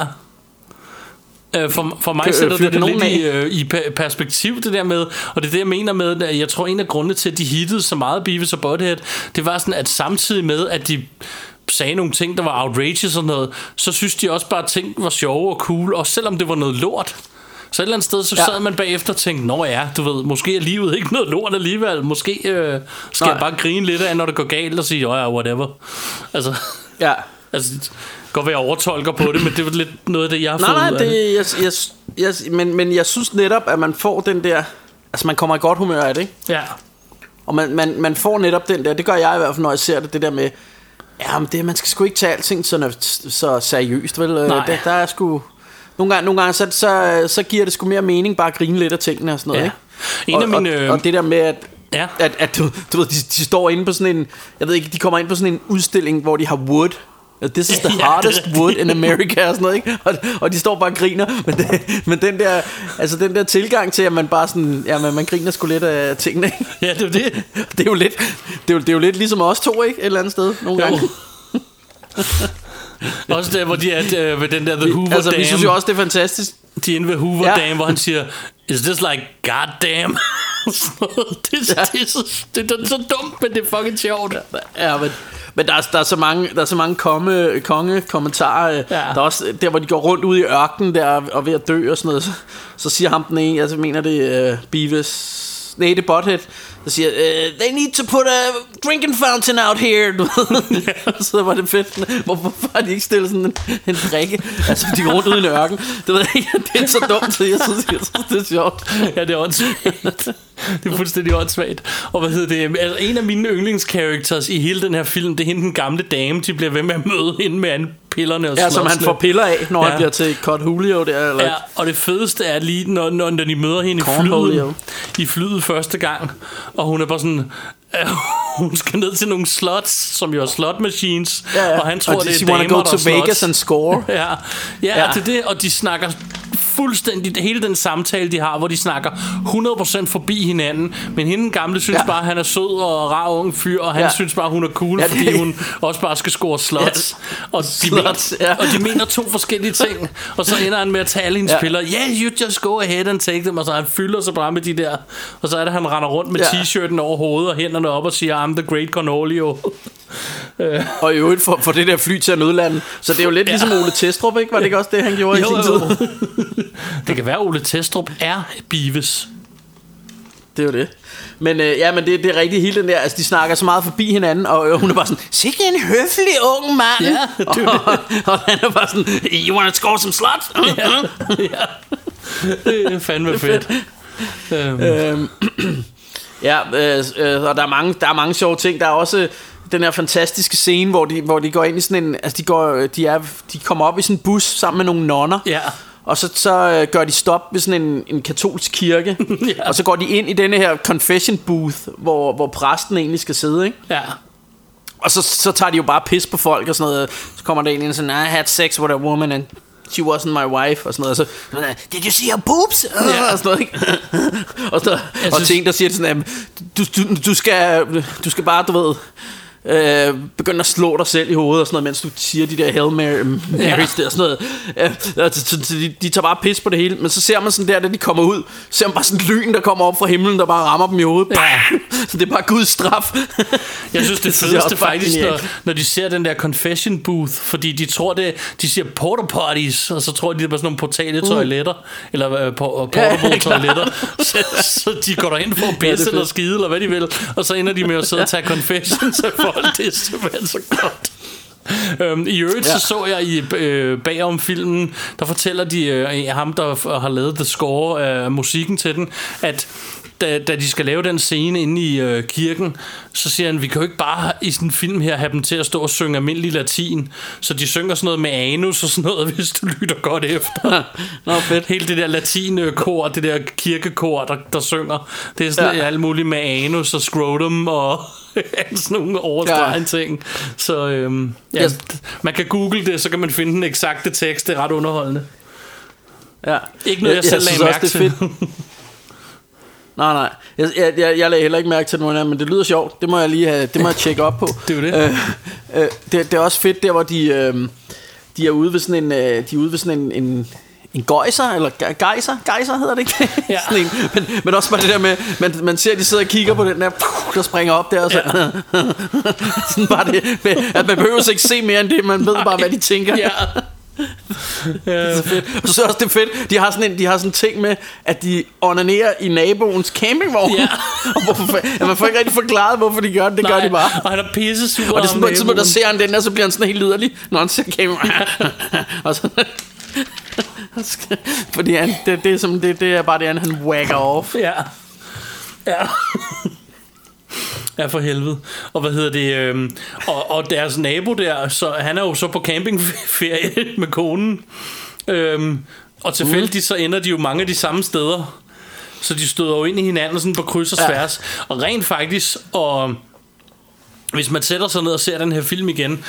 Øh, For, for mig sætter det det lidt i, øh, i pe- perspektiv, det der med, og det er det, jeg mener med, at jeg tror, en af grundene til, at de hittede så meget Beavis og Butthead, det var sådan, at samtidig med, at de sagde nogle ting, der var outrageous og noget, så synes de også bare, at ting var sjove og cool, og selvom det var noget lort. Så et eller andet sted, så Ja. sad man bagefter og tænkte, nå ja, du ved, måske er livet ikke noget lort alligevel. Måske øh, skal Nej. jeg bare grine lidt af, når det går galt, og sige, ja, ja, whatever. Altså, Ja. [laughs] altså, godt være, jeg overtolker på det, men det var lidt noget af det, jeg har Nej, fået nej, ud af det, jeg, jeg, jeg, men, men jeg synes netop, at man får den der... Altså, man kommer i godt humør af det, ikke? Ja, Og man, man, man får netop den der, det gør jeg i hvert fald, når jeg ser det, det der med, ja, men det, man skal sgu ikke tage alting så, så seriøst, vel? Øh, Nej. Der, der er sgu... Nogle gange, nogle gange så, så, så giver det sgu mere mening bare at grine lidt af tingene og sådan noget, Ja. ikke? En og, af mine, øh, og, og det der med, at, Ja. at, at du, du ved, de, de står inde på sådan en, jeg ved ikke, de kommer ind på sådan en udstilling, hvor de har wood, This is the [laughs] Ja, er hardest wood in America og sådan noget, ikke? Og, og de står bare og griner, men, det, men den der, altså den der tilgang til, at man bare sådan, ja, man, man griner sgu lidt af tingene, ikke? Ja, det er det. Det er jo lidt, det er jo, det er jo lidt ligesom os to, ikke? Et eller andet sted, nogle Jo. gange. [laughs] [laughs] Også der, hvor de er øh, ved den der The Hoover Altså, Dam. vi synes jo også, det er fantastisk. De er inde ved Hoover Ja. Dam, hvor han siger, is this like goddamn? [laughs] Det, er, det, er så, det er så dumt, men det er fucking sjovt. Ja, men, men der, er, der, er så mange, der er så mange komme, konge kommentarer. Ja. Der er også der, hvor de går rundt ud i ørkenen der og ved at dø og sådan noget. Så, så siger ham den ene, altså mener det uh, Beavis, nej det er Butthead, der siger, uh, they need to put a drinking fountain out here. [laughs] Du så var det fedt. Hvor, hvorfor har de ikke stillet sådan en, en drikke? Altså de går rundt ude i ørken. Det, ved jeg det er så dumt, så jeg synes, jeg synes det er sjovt. Ja, det er åndssvagt. Det er fuldstændig åndssvagt. Og hvad hedder det? Altså, en af mine yndlingscharacters i hele den her film, det er hende den gamle dame, de bliver ved med at møde hende med en pillerne og Ja, som han får piller af, når ja. Han bliver til Cut Julio der. Eller Ja, og det fedeste er lige, når, når, når de møder hende i Cornholio. flyet, i flyet første gang, og hun er bare sådan, [laughs] hun skal ned til nogle slots, som jo er slot machines, Ja, ja. og han tror, Og det er damer, go to er slots. Vegas and score. ja, [laughs] ja, Ja. ja, det er det, og de snakker fuldstændig hele den samtale, de har, hvor de snakker 100% forbi hinanden, men hende gamle synes Ja. ja. bare, han er sød og rar ung fyr, og han Ja. ja. synes bare, hun er cool, Ja, ja, det- fordi hun også bare skal score slots. Og, de Sluts, mener, ja. og de mener to forskellige ting, og så ender han med at tage alle hendes Ja. ja. piller. Yeah, you just go ahead and take them, og så han fylder sig bare med de der, og så er det, han render rundt med Ja. t-shirten over hovedet og hænderne op og siger, I'm the great Cornolio. Og i øvrigt for, for det der fly til at nødlande. Så det er jo lidt ja. ligesom Ole Testrup, ikke? Var det ikke også det, han gjorde i Jo, sin jo. tid? [laughs] [laughs] Det kan være, Ole Testrup er Beavis. Det er jo det. Men øh, ja, men det, det er rigtigt hele den der, altså de snakker så meget forbi hinanden, og øh, hun er bare sådan, sikke en høflig ung mand. Ja, [laughs] det og, og han er bare sådan, you wanna score some sluts? ja. [laughs] Det er fandme fedt. Øhm, Øhm, [clears throat] ja, øh, øh, og der er, mange, der er mange sjove ting. Der er også øh, den her fantastiske scene, hvor de, hvor de går ind i sådan en... Altså, de, går, de, er, de kommer op i sådan en bus sammen med nogle nonner. Ja. Og så, så øh, gør de stop ved sådan en, en katolsk kirke. [laughs] Ja. Og så går de ind i denne her confession booth, hvor, hvor præsten egentlig skal sidde, ikke? ja. Og så, så tager de jo bare pis på folk og sådan noget. Så kommer der en ind sådan, I had sex with a woman and she wasn't my wife og sådan noget. Og så, did you see her boobs? Ja. [laughs] Og sådan noget, ikke? [laughs] og, så, og synes- til en, der siger sådan, "Jamen, du, du, du, skal, du skal bare, du ved, øh, begynde at slå dig selv i hovedet og sådan noget, mens du siger de der Hail Mary, Marys der og sådan noget. Øh, så, de, de tager bare pis på det hele. Men så ser man sådan der, da de kommer ud, ser man bare sådan lyn, der kommer op fra himlen, der bare rammer dem i hovedet. Ja. [laughs] Så det er bare Guds straf. Jeg synes, det [laughs] jeg fedeste faktisk, når, når de ser den der confession booth, fordi de tror det, de siger porta potties, og så tror de, det er bare sådan nogle portale toiletter, eller uh, por- portable [laughs] Ja, ja, toiletter, så, så de går derhen for at det pisse eller fedt. skide, eller hvad de vil, og så ender de med at sidde og tage confessions af folk, det er simpelthen så godt. Øhm, I øvrigt Ja. så så jeg i øh, bagom filmen, der fortæller de øh, ham, der har lavet the score af musikken til den, at da, da de skal lave den scene inde i øh, kirken, så siger han, vi kan jo ikke bare i sådan en film her have dem til at stå og synge almindelig latin. Så de synger sådan noget med anus og sådan noget, [laughs] hvis du lytter godt efter. [laughs] Nå, fedt. Hele det der latinkor, det der kirkekor, der, der synger, det er sådan Ja. alt muligt med anus og scrotum og [laughs] sådan nogle overstregende Ja. ting. Så øhm, ja, Yes. man kan google det, så kan man finde den eksakte tekst. Det er ret underholdende. Ja. Ikke noget, jeg, selv lagde mærke også, det er til. Nej, nej. Jeg, jeg, jeg, jeg lagde heller ikke mærke til nogen af men det lyder sjovt. Det må jeg lige have, det må jeg tjekke op på. [laughs] Det er det. Øh, øh, det, det er også fedt der, hvor de, øh, de er ude ved sådan en, øh, de er ude ved sådan en, en en gøjser, eller ge- gejser, gejser hedder det ikke? Ja. [laughs] Sådan en, men, men også bare det der med, man, man ser, at de sidder og kigger på den der, der springer op der, og så, [laughs] sådan bare det, med, at man behøver ikke se mere end det, man ved bare, hvad de tænker. ja. Ja. så fedt. Og så er også det fedt, de har sådan en, de har sådan en ting med, at de onanerer i naboens campingvogn. Ja. [laughs] og hvorfor, ja, man får ikke rigtig forklaret, hvorfor de gør det, det gør de bare. Og han er pisse sur. Og det er sådan på et tidspunkt, der ser han den der, så bliver han sådan helt liderlig, når han ser campingvognen. [laughs] [laughs] og så... Fordi han, det, det, er som, det, det er bare det, han, han wagger off. Ja. Ja. Ja, for helvede. Og hvad hedder det? Øhm, og, og deres nabo der, så han er jo så på campingferie [laughs] med konen. Øhm, og tilfældigt så ender de jo mange af de samme steder. Så de støder jo ind i hinanden sådan på kryds og Ja. tværs. Og rent faktisk, og hvis man sætter sig ned og ser den her film igen,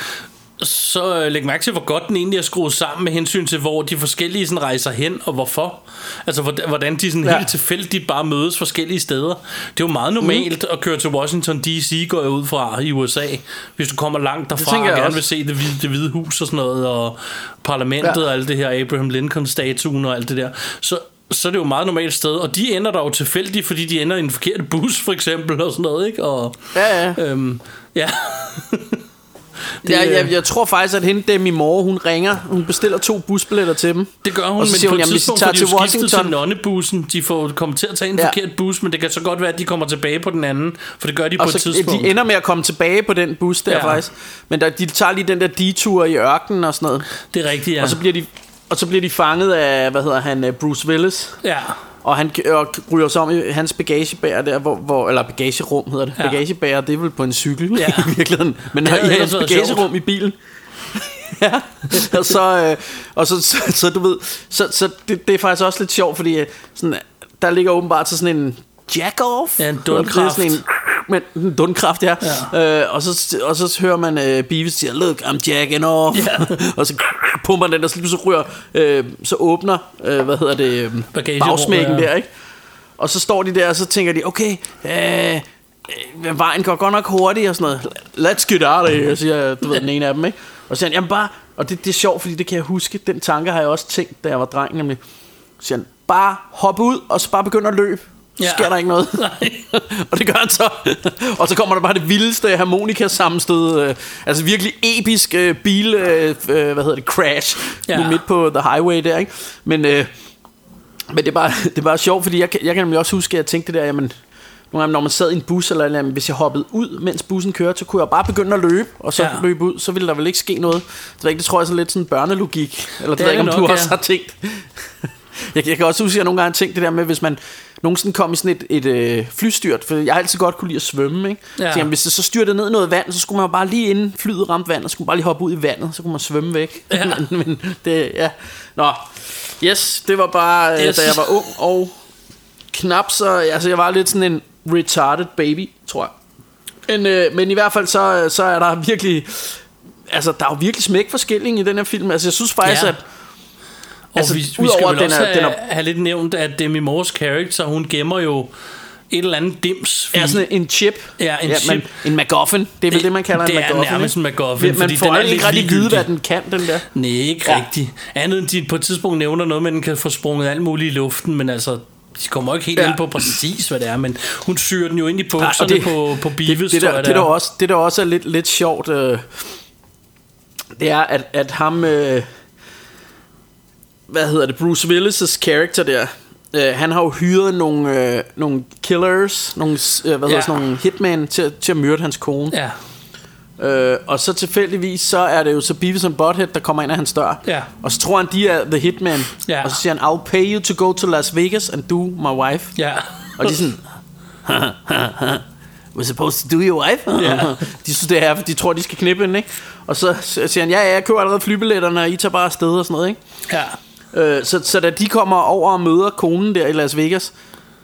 så øh, læg mærke til, hvor godt den egentlig er skruet sammen med hensyn til, hvor de forskellige sådan rejser hen, og hvorfor. Altså, hvordan- de sådan Ja. helt tilfældigt bare mødes forskellige steder. Det er jo meget normalt at køre til Washington D.C., går jeg ud fra, i USA. Hvis du kommer langt derfra og gerne også. vil se det hvide, det hvide hus og sådan noget, og parlamentet ja. og alt det her, Abraham Lincoln-statuen og alt det der. Så så er det jo et meget normalt sted, og de ender der jo tilfældigt, fordi de ender i en forkert bus, for eksempel, og sådan noget, ikke? Og, Ja, ja. Øhm, ja. [laughs] Det, jeg, jeg, jeg tror faktisk, at hende Demi Moore, hun ringer, hun bestiller to busbilletter til dem. Det gør hun, Og så men siger på hun, et hvis I tidspunkt tager til Washington- til nonnebussen. De får kommet til at tage en Ja. ja. forkert bus, men det kan så godt være, at de kommer tilbage på den anden, for det gør de Og på så et tidspunkt. de ender med at komme tilbage på den bus der ja. Ja. faktisk. Men der, de tager lige den der detur i ørkenen og sådan noget. Det er rigtigt, ja. Og så bliver de og så bliver de fanget af, hvad hedder han, øh, Bruce Willis. ja. Og han og ryger så om i hans bagagebærer der, hvor, hvor, eller bagagerum hedder det. Ja. Ja. Bagagebærer, det er vel på en cykel Ja. [laughs] i virkeligheden. Men Det i havde hans bagagerum i bilen. [laughs] ja, og så, øh, og så, så, så, du ved, så, så det, det er faktisk også lidt sjovt, fordi øh, sådan, der ligger åbenbart så sådan en jack-off. Ja, en Det dundkraft. sådan en, med en dundkraft, ja. ja. Øh, og, så, og så hører man øh, Beavis sige, look, I'm jacking off. Ja. [laughs] og så pumper den, og så, så ryger, øh, så åbner, øh, hvad hedder det, øh, bagsmækken ja. der, ikke? Og så står de der, og så tænker de, okay, øh, øh, vejen går godt nok hurtigt og sådan noget. Let's get out of here, siger du ved, den ene af dem, ikke? Og så siger han, jamen bare, og det, det er sjovt, fordi det kan jeg huske, den tanke har jeg også tænkt, da jeg var dreng, nemlig. Så siger han, bare hop ud, og så bare begynd at løbe. Ja. sker der ikke noget. [laughs] Nej. [laughs] og det gør han så. [laughs] og så kommer der bare det vildeste harmonika sammenstød. Øh, altså virkelig episk øh, bil, øh, hvad hedder det, crash. Ja. Midt på the highway der, ikke? Men, øh, men det, er bare, det er bare sjovt, fordi jeg, jeg kan nemlig også huske, at jeg tænkte det der, jamen, nogle gange, når man sad i en bus, eller, eller hvis jeg hoppede ud, mens bussen kørte, så kunne jeg bare begynde at løbe, og så Ja. løbe ud, så ville der vel ikke ske noget. Det, ikke, det tror jeg er sådan lidt sådan børnelogik, eller det, Det er ikke, det om nok, du også ja. har tænkt. Jeg, jeg kan også huske, at jeg nogle gange har tænkt det der med, hvis man nogensinde kom i sådan et, et øh, flystyrt, for jeg har altid godt kunne lide at svømme, ikke? Ja. Så, jamen, hvis det så styrtede ned i noget vand, så skulle man jo bare lige inden flyet ramte vand, så skulle man bare lige hoppe ud i vandet, så kunne man svømme væk. Ja. [laughs] men, det, ja. Nå, yes, det var bare, yes. Yes. da jeg var ung og knap så, altså jeg var lidt sådan en retarded baby, tror jeg. Men, øh, men i hvert fald så, så er der virkelig, altså der er jo virkelig smæk forskelling i den her film. Altså jeg synes faktisk, Ja. at Altså, vi, vi skal vel den også er- have, den er- have lidt nævnt, at Demi Moores character, hun gemmer jo et eller andet dims. er sådan en chip. Ja, en Men, chip. en MacGuffin. Det er vel det, man kalder Det en er MacGuffin. nærmest ikke? en MacGuffin, Man fordi får den er ikke rigtig vide, hvad den kan, den der. Nej, ikke Ja. ja. rigtigt. Andet end de på et tidspunkt nævner noget med, at den kan få sprunget alt muligt i luften, men altså, de kommer ikke helt Ja. ja. ind på præcis, hvad det er, men hun syr den jo ind i Ja, bukserne og det- på, på Beavis, det, det, tror der, jeg, det, der er. også, det der også er lidt, lidt sjovt, øh, det er, at, at ham, øh, hvad hedder det, Bruce Willis' karakter der, øh, han har jo hyret nogle, øh, nogle killers, nogle, øh, hvad hedder Ja. sådan nogle hitman til, til at myrde hans kone. Ja, Øh, og så tilfældigvis, så er det jo så Beavis and Butthead, der kommer ind af hans dør. Ja. Og så tror han, de er the hitman. Ja. Og så siger han, I'll pay you to go to Las Vegas and do my wife. ja. Og de er sådan, we're supposed to do your wife? Ja. de synes, det er, de tror, de skal knippe hende, ikke? Og så siger han, ja, ja, jeg køber allerede flybilletterne, og I tager bare afsted og sådan noget, ikke? ja. Øh, så, så da de kommer over og møder konen der i Las Vegas,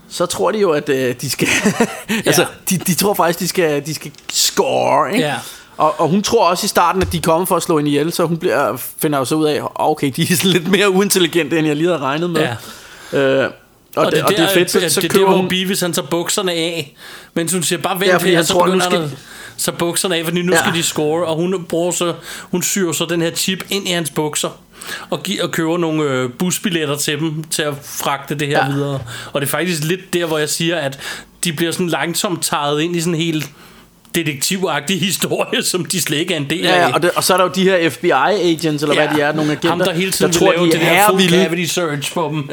så tror de jo, at øh, de skal... [laughs] altså, de, de tror faktisk, de skal, de skal score, ikke? Ja. Og, og hun tror også i starten, at de er kommet for at slå hende ihjel, så hun bliver, finder jo så ud af, okay, de er lidt mere uintelligente, end jeg lige havde regnet med. Ja. Øh, og, og, det, og det er fedt, så, så det køber hvor hun... Beavis han tager bukserne af, mens hun siger, bare vent Ja, ja, her, så tror, begynder skal han at- bukserne af, fordi nu Ja. ja. skal de score, og hun bruger så, hun syr så den her chip ind i hans bukser, og, giver, og køber nogle øh, busbilletter til dem, til at fragte det her Ja. videre. Og det er faktisk lidt der, hvor jeg siger, at de bliver sådan langsomt taget ind i sådan en helt detektivagtig [laughs] historie, som de slet ikke er en del af. ja og, det, og så er der jo de her FBI-agents, eller ja. hvad de er, nogle agenter, Ham, der hele tiden der tror, de det er der full cavity search på dem.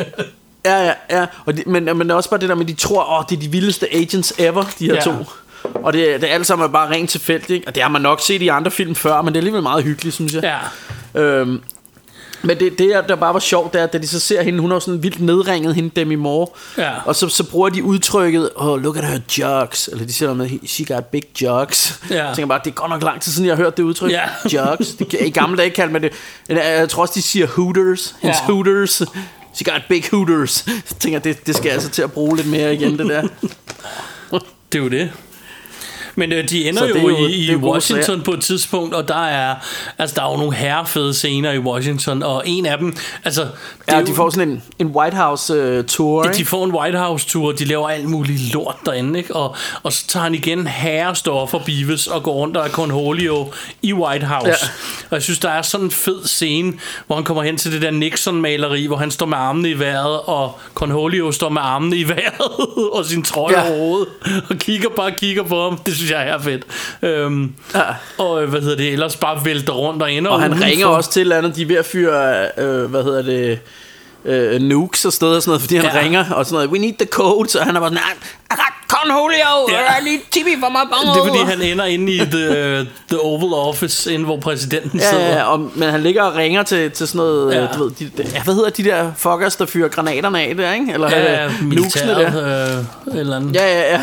Ja, ja, ja. Og de, men, men også bare det der med, de tror, åh, det er de vildeste agents ever, de her ja. To. Og det, det alt sammen er bare rent tilfældigt, ikke? Og det har man nok set i andre film før, men det er alligevel meget hyggeligt, synes jeg. ja. Øhm, men det, det, der bare var sjovt, det er, at da de så ser hende, hun jo sådan vildt nedringet, hende Demi Moore. Ja. Og så, så bruger de udtrykket, oh, look at her jugs. Eller de siger noget med, she got big jugs. Ja. Jeg tænker bare, det er godt nok lang tid siden, jeg har hørt det udtryk. Ja. [laughs] Jugs. Det, I gamle dage kaldte man det. Jeg tror også, de siger hooters. Hendes Ja. hooters. She got big hooters. Så tænker jeg, det, det skal jeg altså til at bruge lidt mere igen, det der. [laughs] Det er jo det. Men øh, de ender jo, jo- i, i gode Washington på et tidspunkt, og der er, altså, der er jo nogle herrefede scener i Washington, og en af dem, altså... Det er Ja, jo- de får sådan en, en White House uh, tour, de får en White House tur, de laver alt muligt lort derinde, ikke? Og, og så tager han igen herrestoffer Beavis og går rundt og er Cornholio i White House. Ja. Og jeg synes, der er sådan en fed scene, hvor han kommer hen til det der Nixon-maleri, hvor han står med armene i vejret, og Cornholio står med armene i vejret, [laughs] og sin trøje ja. over hovedet, og kigger bare kigger på ham. Det synes jeg er fedt. Øhm, Ja. Og øh, hvad hedder det, ellers bare vælter rundt og ender Og han udenfor. ringer også til andet, de er ved at fyre, øh, hvad hedder det, øh, nukes og steder og sådan noget, fordi han Ja. ringer og sådan noget, we need the code, så han er bare sådan, I got Cornholio, Ja. I need TV for my bongo. Det er fordi, han ender inde i the, [laughs] the Oval Office, inde hvor præsidenten Ja, sidder. ja, og, men han ligger og ringer til, til sådan noget, ja. Ja. du ved, de, de, hvad hedder de der fuckers, der fyrer granaterne af der, ikke? Eller Ja, ja, øh, nukesene der. øh, eller andet. Ja, ja, ja.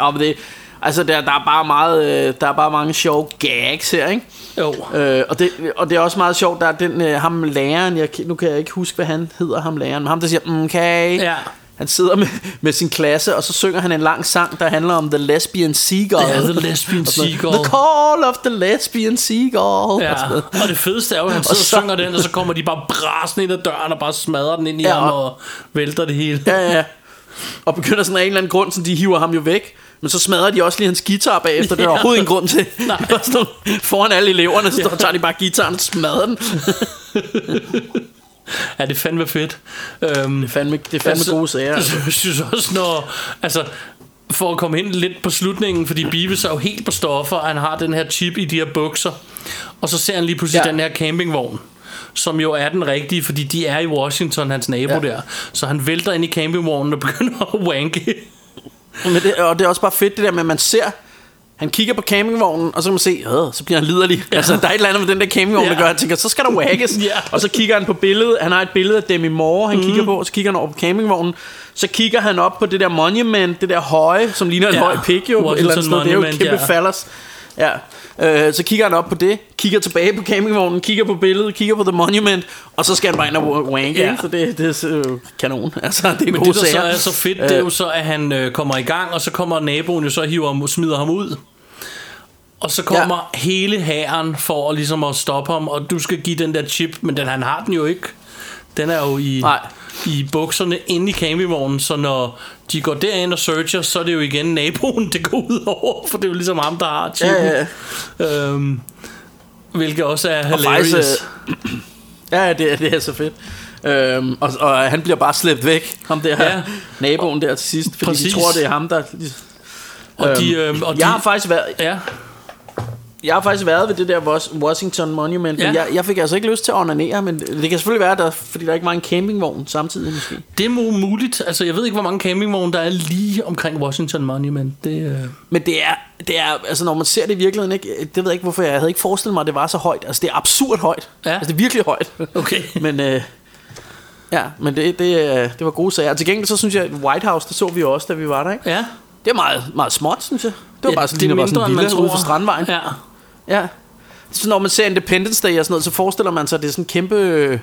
ja men det, altså, der, der, er bare meget, øh, der er bare mange sjove gags her, ikke? Jo. Øh, og, det, og det er også meget sjovt, der er den, øh, ham læreren, jeg, nu kan jeg ikke huske, hvad han hedder, ham læreren, men ham der siger, mm, okay. Ja. han sidder med, med sin klasse, og så synger han en lang sang, der handler om The Lesbian Seagull. Ja, The Lesbian [laughs] Og Seagull. The Call of the Lesbian Seagull. Ja, og og det fedeste er jo, at han sidder og så- synger den, og så kommer de bare brasende ind ad døren og bare smadrer den ind i Ja, ham og- og vælter det hele. Ja, ja. Og begynder sådan af en eller anden grund, så de hiver ham jo væk. Men så smadrer de også lige hans guitar bagefter. Det er [laughs] der overhovedet ingen grund til. Nej. Det var sådan nogle- Foran alle eleverne, så ja. tager de bare gitaren og smadrer den. [laughs] Ja, det er fandme fedt. Øhm, Det er fandme, det er fandme Altså, gode sager. Altså. [laughs] Jeg synes også, når... Altså, for at komme ind lidt på slutningen, fordi Beavis er jo helt på stoffer, og han har den her chip i de her bukser, og så ser han lige pludselig ja. Den her campingvogn, som jo er den rigtige, fordi de er i Washington, hans nabo. Ja. der. Så han vælter ind i campingvognen og begynder at wanke. Men det, og det er også bare fedt det der med, at man ser... Han kigger på campingvognen, og så kan man se, øh, så bliver han liderlig. Ja. Altså, der er et eller andet med den der campingvogn, ja. Der gør, han tænker, så skal der wagges. Ja. Og så kigger han på billedet. Han har et billede af Demi Moore, han mm. kigger på, og så kigger han over på campingvognen. Så kigger han op på det der monument, det der høje, som ligner en Ja. høj pik jo. et eller andet sted. Det er jo et kæmpe ja. fallers. Ja. Øh, så kigger han op på det, kigger tilbage på campingvognen, kigger på billedet, kigger på The Monument, og så skal han bare ind og wanke, Ja. så det, det er øh, kanon. [laughs] Altså, det er Men gode det, der så sager. er så fedt, det er jo så, at han øh, kommer i gang, og så kommer naboen jo så hiver ham, smider ham ud. Og så kommer ja. hele hæren for at, ligesom at stoppe ham, og du skal give den der chip, men den, han har den jo ikke. Den er jo i, Nej. i bukserne inde i campingvognen, så når de går derind og searcher, så er det jo igen naboen, det går ud over, for det er jo ligesom ham, der har chippen. Ja, ja. Øhm, hvilket også er Og hilarious. faktisk, øh, [clears throat] ja, det, er- det er så fedt. Øhm, og, og han bliver bare slæbt væk, ham der Ja. naboen der til sidst, fordi Præcis. de tror, det er ham, der... og de, øhm, og jeg de, har faktisk været, ja, jeg har faktisk været ved det der Was- Washington Monument, ja. men jeg, jeg fik altså ikke lyst til at onanere, men det kan selvfølgelig være, der, fordi der ikke var en campingvogn samtidig måske. det er mu- muligt. Altså, jeg ved ikke, hvor mange campingvogne der er lige omkring Washington Monument. Det, øh, Men det er, det er, altså når man ser det i virkeligheden, ikke, det ved jeg ikke, hvorfor jeg havde ikke forestillet mig, at det var så højt. Altså det er absurd højt. Ja. Altså det er virkelig højt. Okay. [laughs] men øh, ja, men det, det, øh, det var gode sager. Til gengæld så synes jeg, at White House, det så vi også, da vi var der, ikke? ja. Det er meget, meget småt, synes jeg. Det var ja, bare sådan, det bare sådan en villa ude for Strandvejen. Ja. Ja. Så når man ser Independence Day og sådan noget, så forestiller man sig, at det er sådan en kæmpe,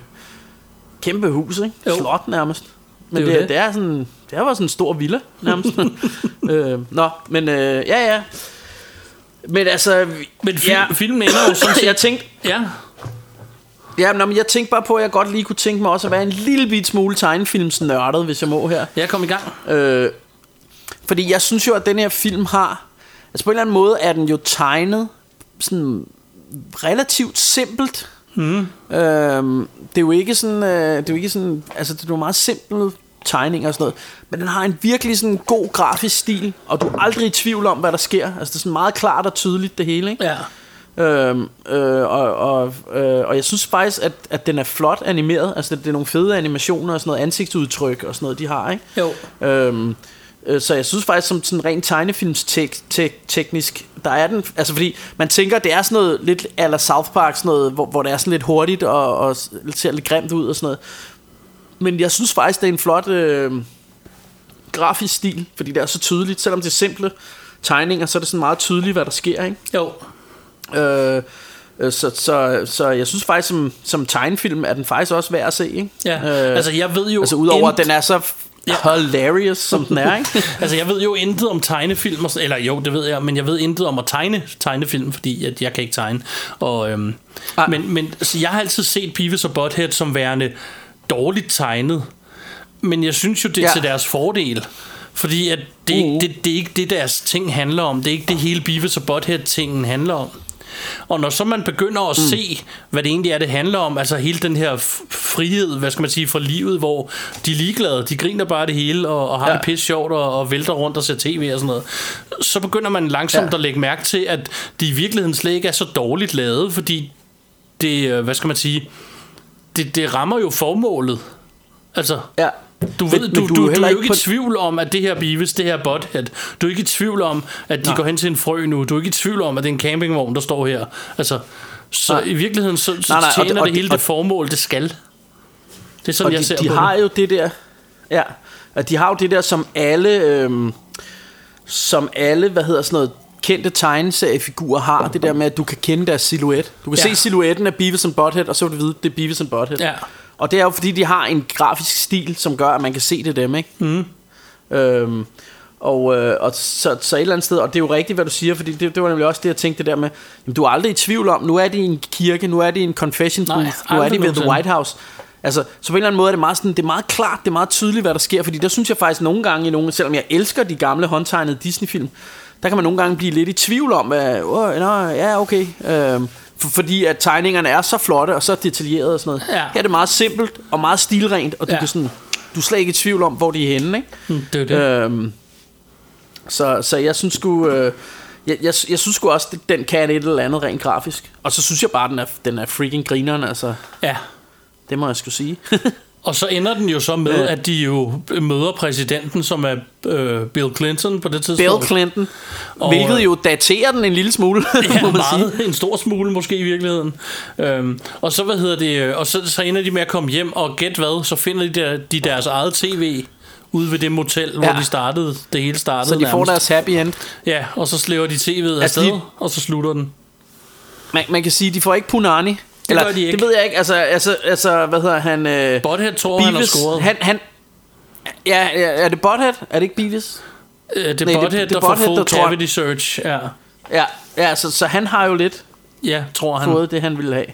kæmpe hus, ikke? Jo. Slot nærmest. Men Det er det, det, det. er sådan, det er bare sådan en stor villa nærmest. [laughs] øh, nå, men øh, ja, ja. Men altså, Men fil- ja, filmen ender jo sådan [laughs] set... jeg tænkte, Ja, ja, men jeg tænkte bare på, at jeg godt lige kunne tænke mig også at være en lille bit smule tegnefilmsnørdet, hvis jeg må her. jeg kom i gang. Øh, fordi jeg synes jo, at den her film har... Altså på en eller anden måde er den jo tegnet sådan relativt simpelt. Mm. Øhm, det er jo ikke sådan... Øh, det er jo ikke sådan... Altså det er jo meget simpel tegning og sådan noget. Men den har en virkelig sådan god grafisk stil, og du er aldrig i tvivl om, hvad der sker. Altså det er sådan meget klart og tydeligt det hele, ikke? Ja. Øhm, øh, og, og, øh, og jeg synes faktisk, at, at den er flot animeret. Altså, det, det er nogle fede animationer og sådan noget ansigtsudtryk og sådan noget, de har, ikke? Jo. Øhm, øh, så jeg synes faktisk, som sådan rent tegnefilmsteknisk, der er den... Altså, fordi man tænker, det er sådan noget lidt ala South Park, sådan noget, hvor, hvor det er sådan lidt hurtigt og, og ser lidt grimt ud og sådan noget. Men jeg synes faktisk, det er en flot øh, grafisk stil, fordi det er så tydeligt. Selvom det er simple tegninger, så er det sådan meget tydeligt, hvad der sker, ikke? Jo. Øh, øh, så, så, så jeg synes faktisk som, som tegnefilm er den faktisk også værd at se ikke? Ja. øh, altså, jeg ved jo... altså udover at den er så Ja. hilarious som den er ikke? [laughs] altså, jeg ved jo intet om tegnefilm, og eller jo, det ved jeg, men jeg ved intet om at tegne tegnefilm, fordi at jeg kan ikke tegne. Og, øhm, Ej. men, men så jeg har altid set Beavis og Butthead som værende dårligt tegnet. Men jeg synes jo, det er ja. Til deres fordel. Fordi at det, er Uh. ikke, det, det er ikke det, deres ting handler om. Det er ikke det hele Beavis og Butthead-tingen handler om. Og når så man begynder at mm. se, hvad det egentlig er, det handler om, altså hele den her frihed, hvad skal man sige, fra livet, hvor de er ligeglade, de griner bare det hele, og, og har ja. Det pisse sjovt, og, og vælter rundt og ser tv og sådan noget, så begynder man langsomt ja. Ja. at lægge mærke til, at de i virkeligheden slet ikke er så dårligt lavet, fordi det, øh, hvad skal man sige, det, det rammer jo formålet. Altså, ja. Du, ved, men du, du du, er du, er jo ikke ikke i på- tvivl om, at det her Beavis, det her Butthead, du er ikke i tvivl om, at de Nej. går hen til en frø nu. Du er ikke i tvivl om, at det er en campingvogn, der står her. Altså, så Nej. i virkeligheden, så, så Nej, nej, og tjener det- det, og det hele og- det formål, det skal. Det er sådan, Og jeg de, ser de på har det. jo det der Ja Og de har jo det der som alle øhm, Som alle Hvad hedder sådan noget kendte tegneseriefigurer har Det der med at du kan kende deres silhuet Du kan ja. se silhuetten af Beavis and Butthead Og så vil du vide det er Beavis and Butthead Ja. Og det er jo fordi, de har en grafisk stil, som gør, at man kan se det dem, ikke? Mm. Øhm, og, øh, og så, så et eller andet sted, og det er jo rigtigt, hvad du siger, fordi det, det var nemlig også det, jeg tænkte det der med, jamen, du er aldrig i tvivl om, nu er de i en kirke, nu er de i en confession Nej, booth, nu er aldrig de ved The. White House. Altså, så på en eller anden måde er det meget, sådan, det er meget klart, det er meget tydeligt, hvad der sker, fordi der synes jeg faktisk nogle gange, i nogle, selvom jeg elsker de gamle håndtegnede Disney-film, der kan man nogle gange blive lidt i tvivl om, at, oh, nå, ja, okay, øhm, for, fordi at tegningerne er så flotte og så detaljerede og sådan noget. Ja. Her er det meget simpelt og meget stilrent, og du, Ja. kan sådan, du er slet ikke i tvivl om, hvor de er henne, ikke? Mm, Det er det. Øhm, så, så jeg synes sgu øh, jeg, jeg, jeg synes sgu også det, Den kan et eller andet rent grafisk Og så synes jeg bare Den er, den er freaking grineren Altså Ja. det må jeg skulle sige [laughs] Og så ender den jo så med, at de jo møder præsidenten, som er øh, Bill Clinton på det Bill tidspunkt. Clinton Og- Hvilket jo daterer den en lille smule Ja, [laughs] må man sige. meget. En stor smule måske i virkeligheden. Øhm, og så, hvad hedder det, og så, så ender de med at komme hjem, og gæt hvad, så finder de, der, de deres eget tv ude ved det motel, hvor Ja. de startede, det hele startede Så de får nærmest. deres happy end Ja, og så slæver de tv'et Altså, afsted, de- og så slutter den. man, man kan sige De får ikke punani Eller, gør de ikke. Det ved jeg ikke Altså, altså, altså hvad hedder han øh, Butthead tror, han har Beavis scoret. han, han, ja, ja, er det Butthead? Er det ikke Beavis? Øh, det er Nej, det- Butthead, det er der får full der cavity search. Ja, Ja, ja så, så han har jo lidt ja tror han. fået det, han ville have.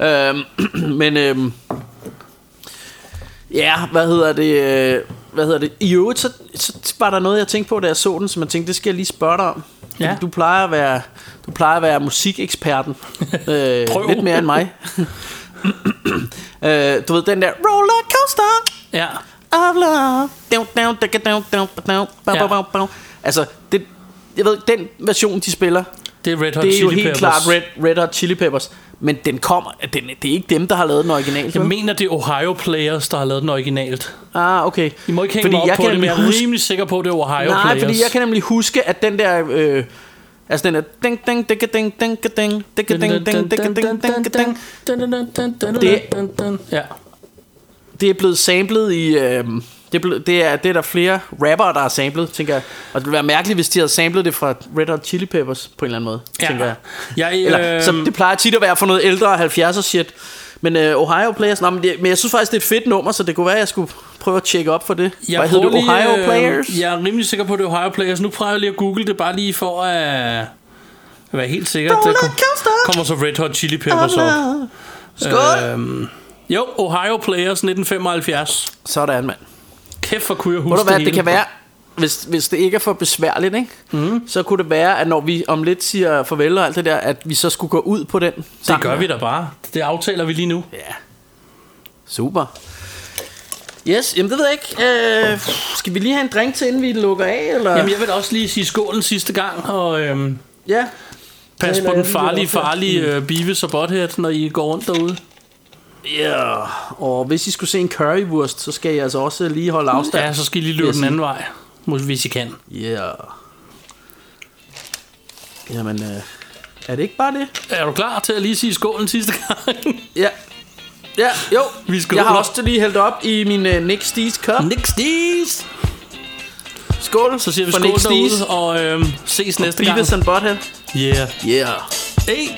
Øhm, [clears throat] men øhm, ja, hvad hedder det? øh, Hvad hedder det? I øvrigt, så, så var der noget, jeg tænkte på, da jeg så den, som jeg tænkte, det skal jeg lige spørge dig om. Ja. Du plejer at være, du plejer at være musikeksperten. øh, Prøv. lidt mere end mig. øh, du ved, den der rollercoaster Ja, of love. Ja. Altså, det, jeg ved, den version, de spiller, det er Red Hot det er Chili jo helt Peppers. klart Red, Red Hot Chili Peppers. Men den kommer, den, det er ikke dem, der har lavet den originalt. Jeg vel? mener, det er Ohio Players, der har lavet den originalt. Ah, okay. I må ikke hænge mig op jeg på kan det, men jeg er huske, rimelig sikker på, at det er Ohio Nej, Players. fordi jeg kan nemlig huske, at den der... Øh, altså den der... Ding, ding, ding, ding, ding, ding, ding, ding, ding, ding, ding, ding, ding, ding. Ja. Det er blevet samlet i... Øh, det, er blevet, det, er, det er der flere rappere, der har samlet, tænker jeg. Og det ville være mærkeligt, hvis de havde samlet det fra Red Hot Chili Peppers på en eller anden måde, Ja. tænker jeg. Jeg, Eller, øh, som det plejer tit at være for noget ældre 70'er shit. Men øh, Ohio Players, nå, men, det, men jeg synes faktisk, det er et fedt nummer, så det kunne være, at jeg skulle prøve at tjekke op for det. jeg Hvad hedder det? Ohio øh, Players? Jeg er rimelig sikker på, at det er Ohio Players. Nu prøver jeg lige at google det, bare lige for at, være helt sikker. Der kommer så Red Hot Chili Peppers op. Skål! Øhm, jo, Ohio Players 1975. Sådan, mand. Kæft, for kunne jeg huske du hvad, det det kan være, hvis, hvis det ikke er for besværligt, ikke? Mm. så kunne det være, at når vi om lidt siger farvel og alt det der, at vi så skulle gå ud på den. Det gør vi da bare. Det aftaler vi lige nu. Ja. Super. Yes, jamen det ved jeg ikke. Øh, skal vi lige have en drink til, inden vi lukker af? Eller? Jamen, jeg vil også lige sige skål en sidste gang, og øhm, Ja. pas på den lige farlige, farlige øh, Beavis og Butthead, når I går rundt derude. Ja. Og hvis I skulle se en currywurst, så skal I altså også lige holde afstand. Ja, så skal I lige løbe den anden vej, hvis I kan. Ja. Jamen, øh, er det ikke bare det? Er du klar til at lige sige skål en sidste gang? [laughs] Ja. Ja, jo. Vi skåler. Jeg har også lige hældt op i min uh, Nick Stees cup. Nick Stees! Skål. Så siger vi skål derude, og øhm, ses næste gang. Beavis and Butthead. Yeah. Yeah. Hey!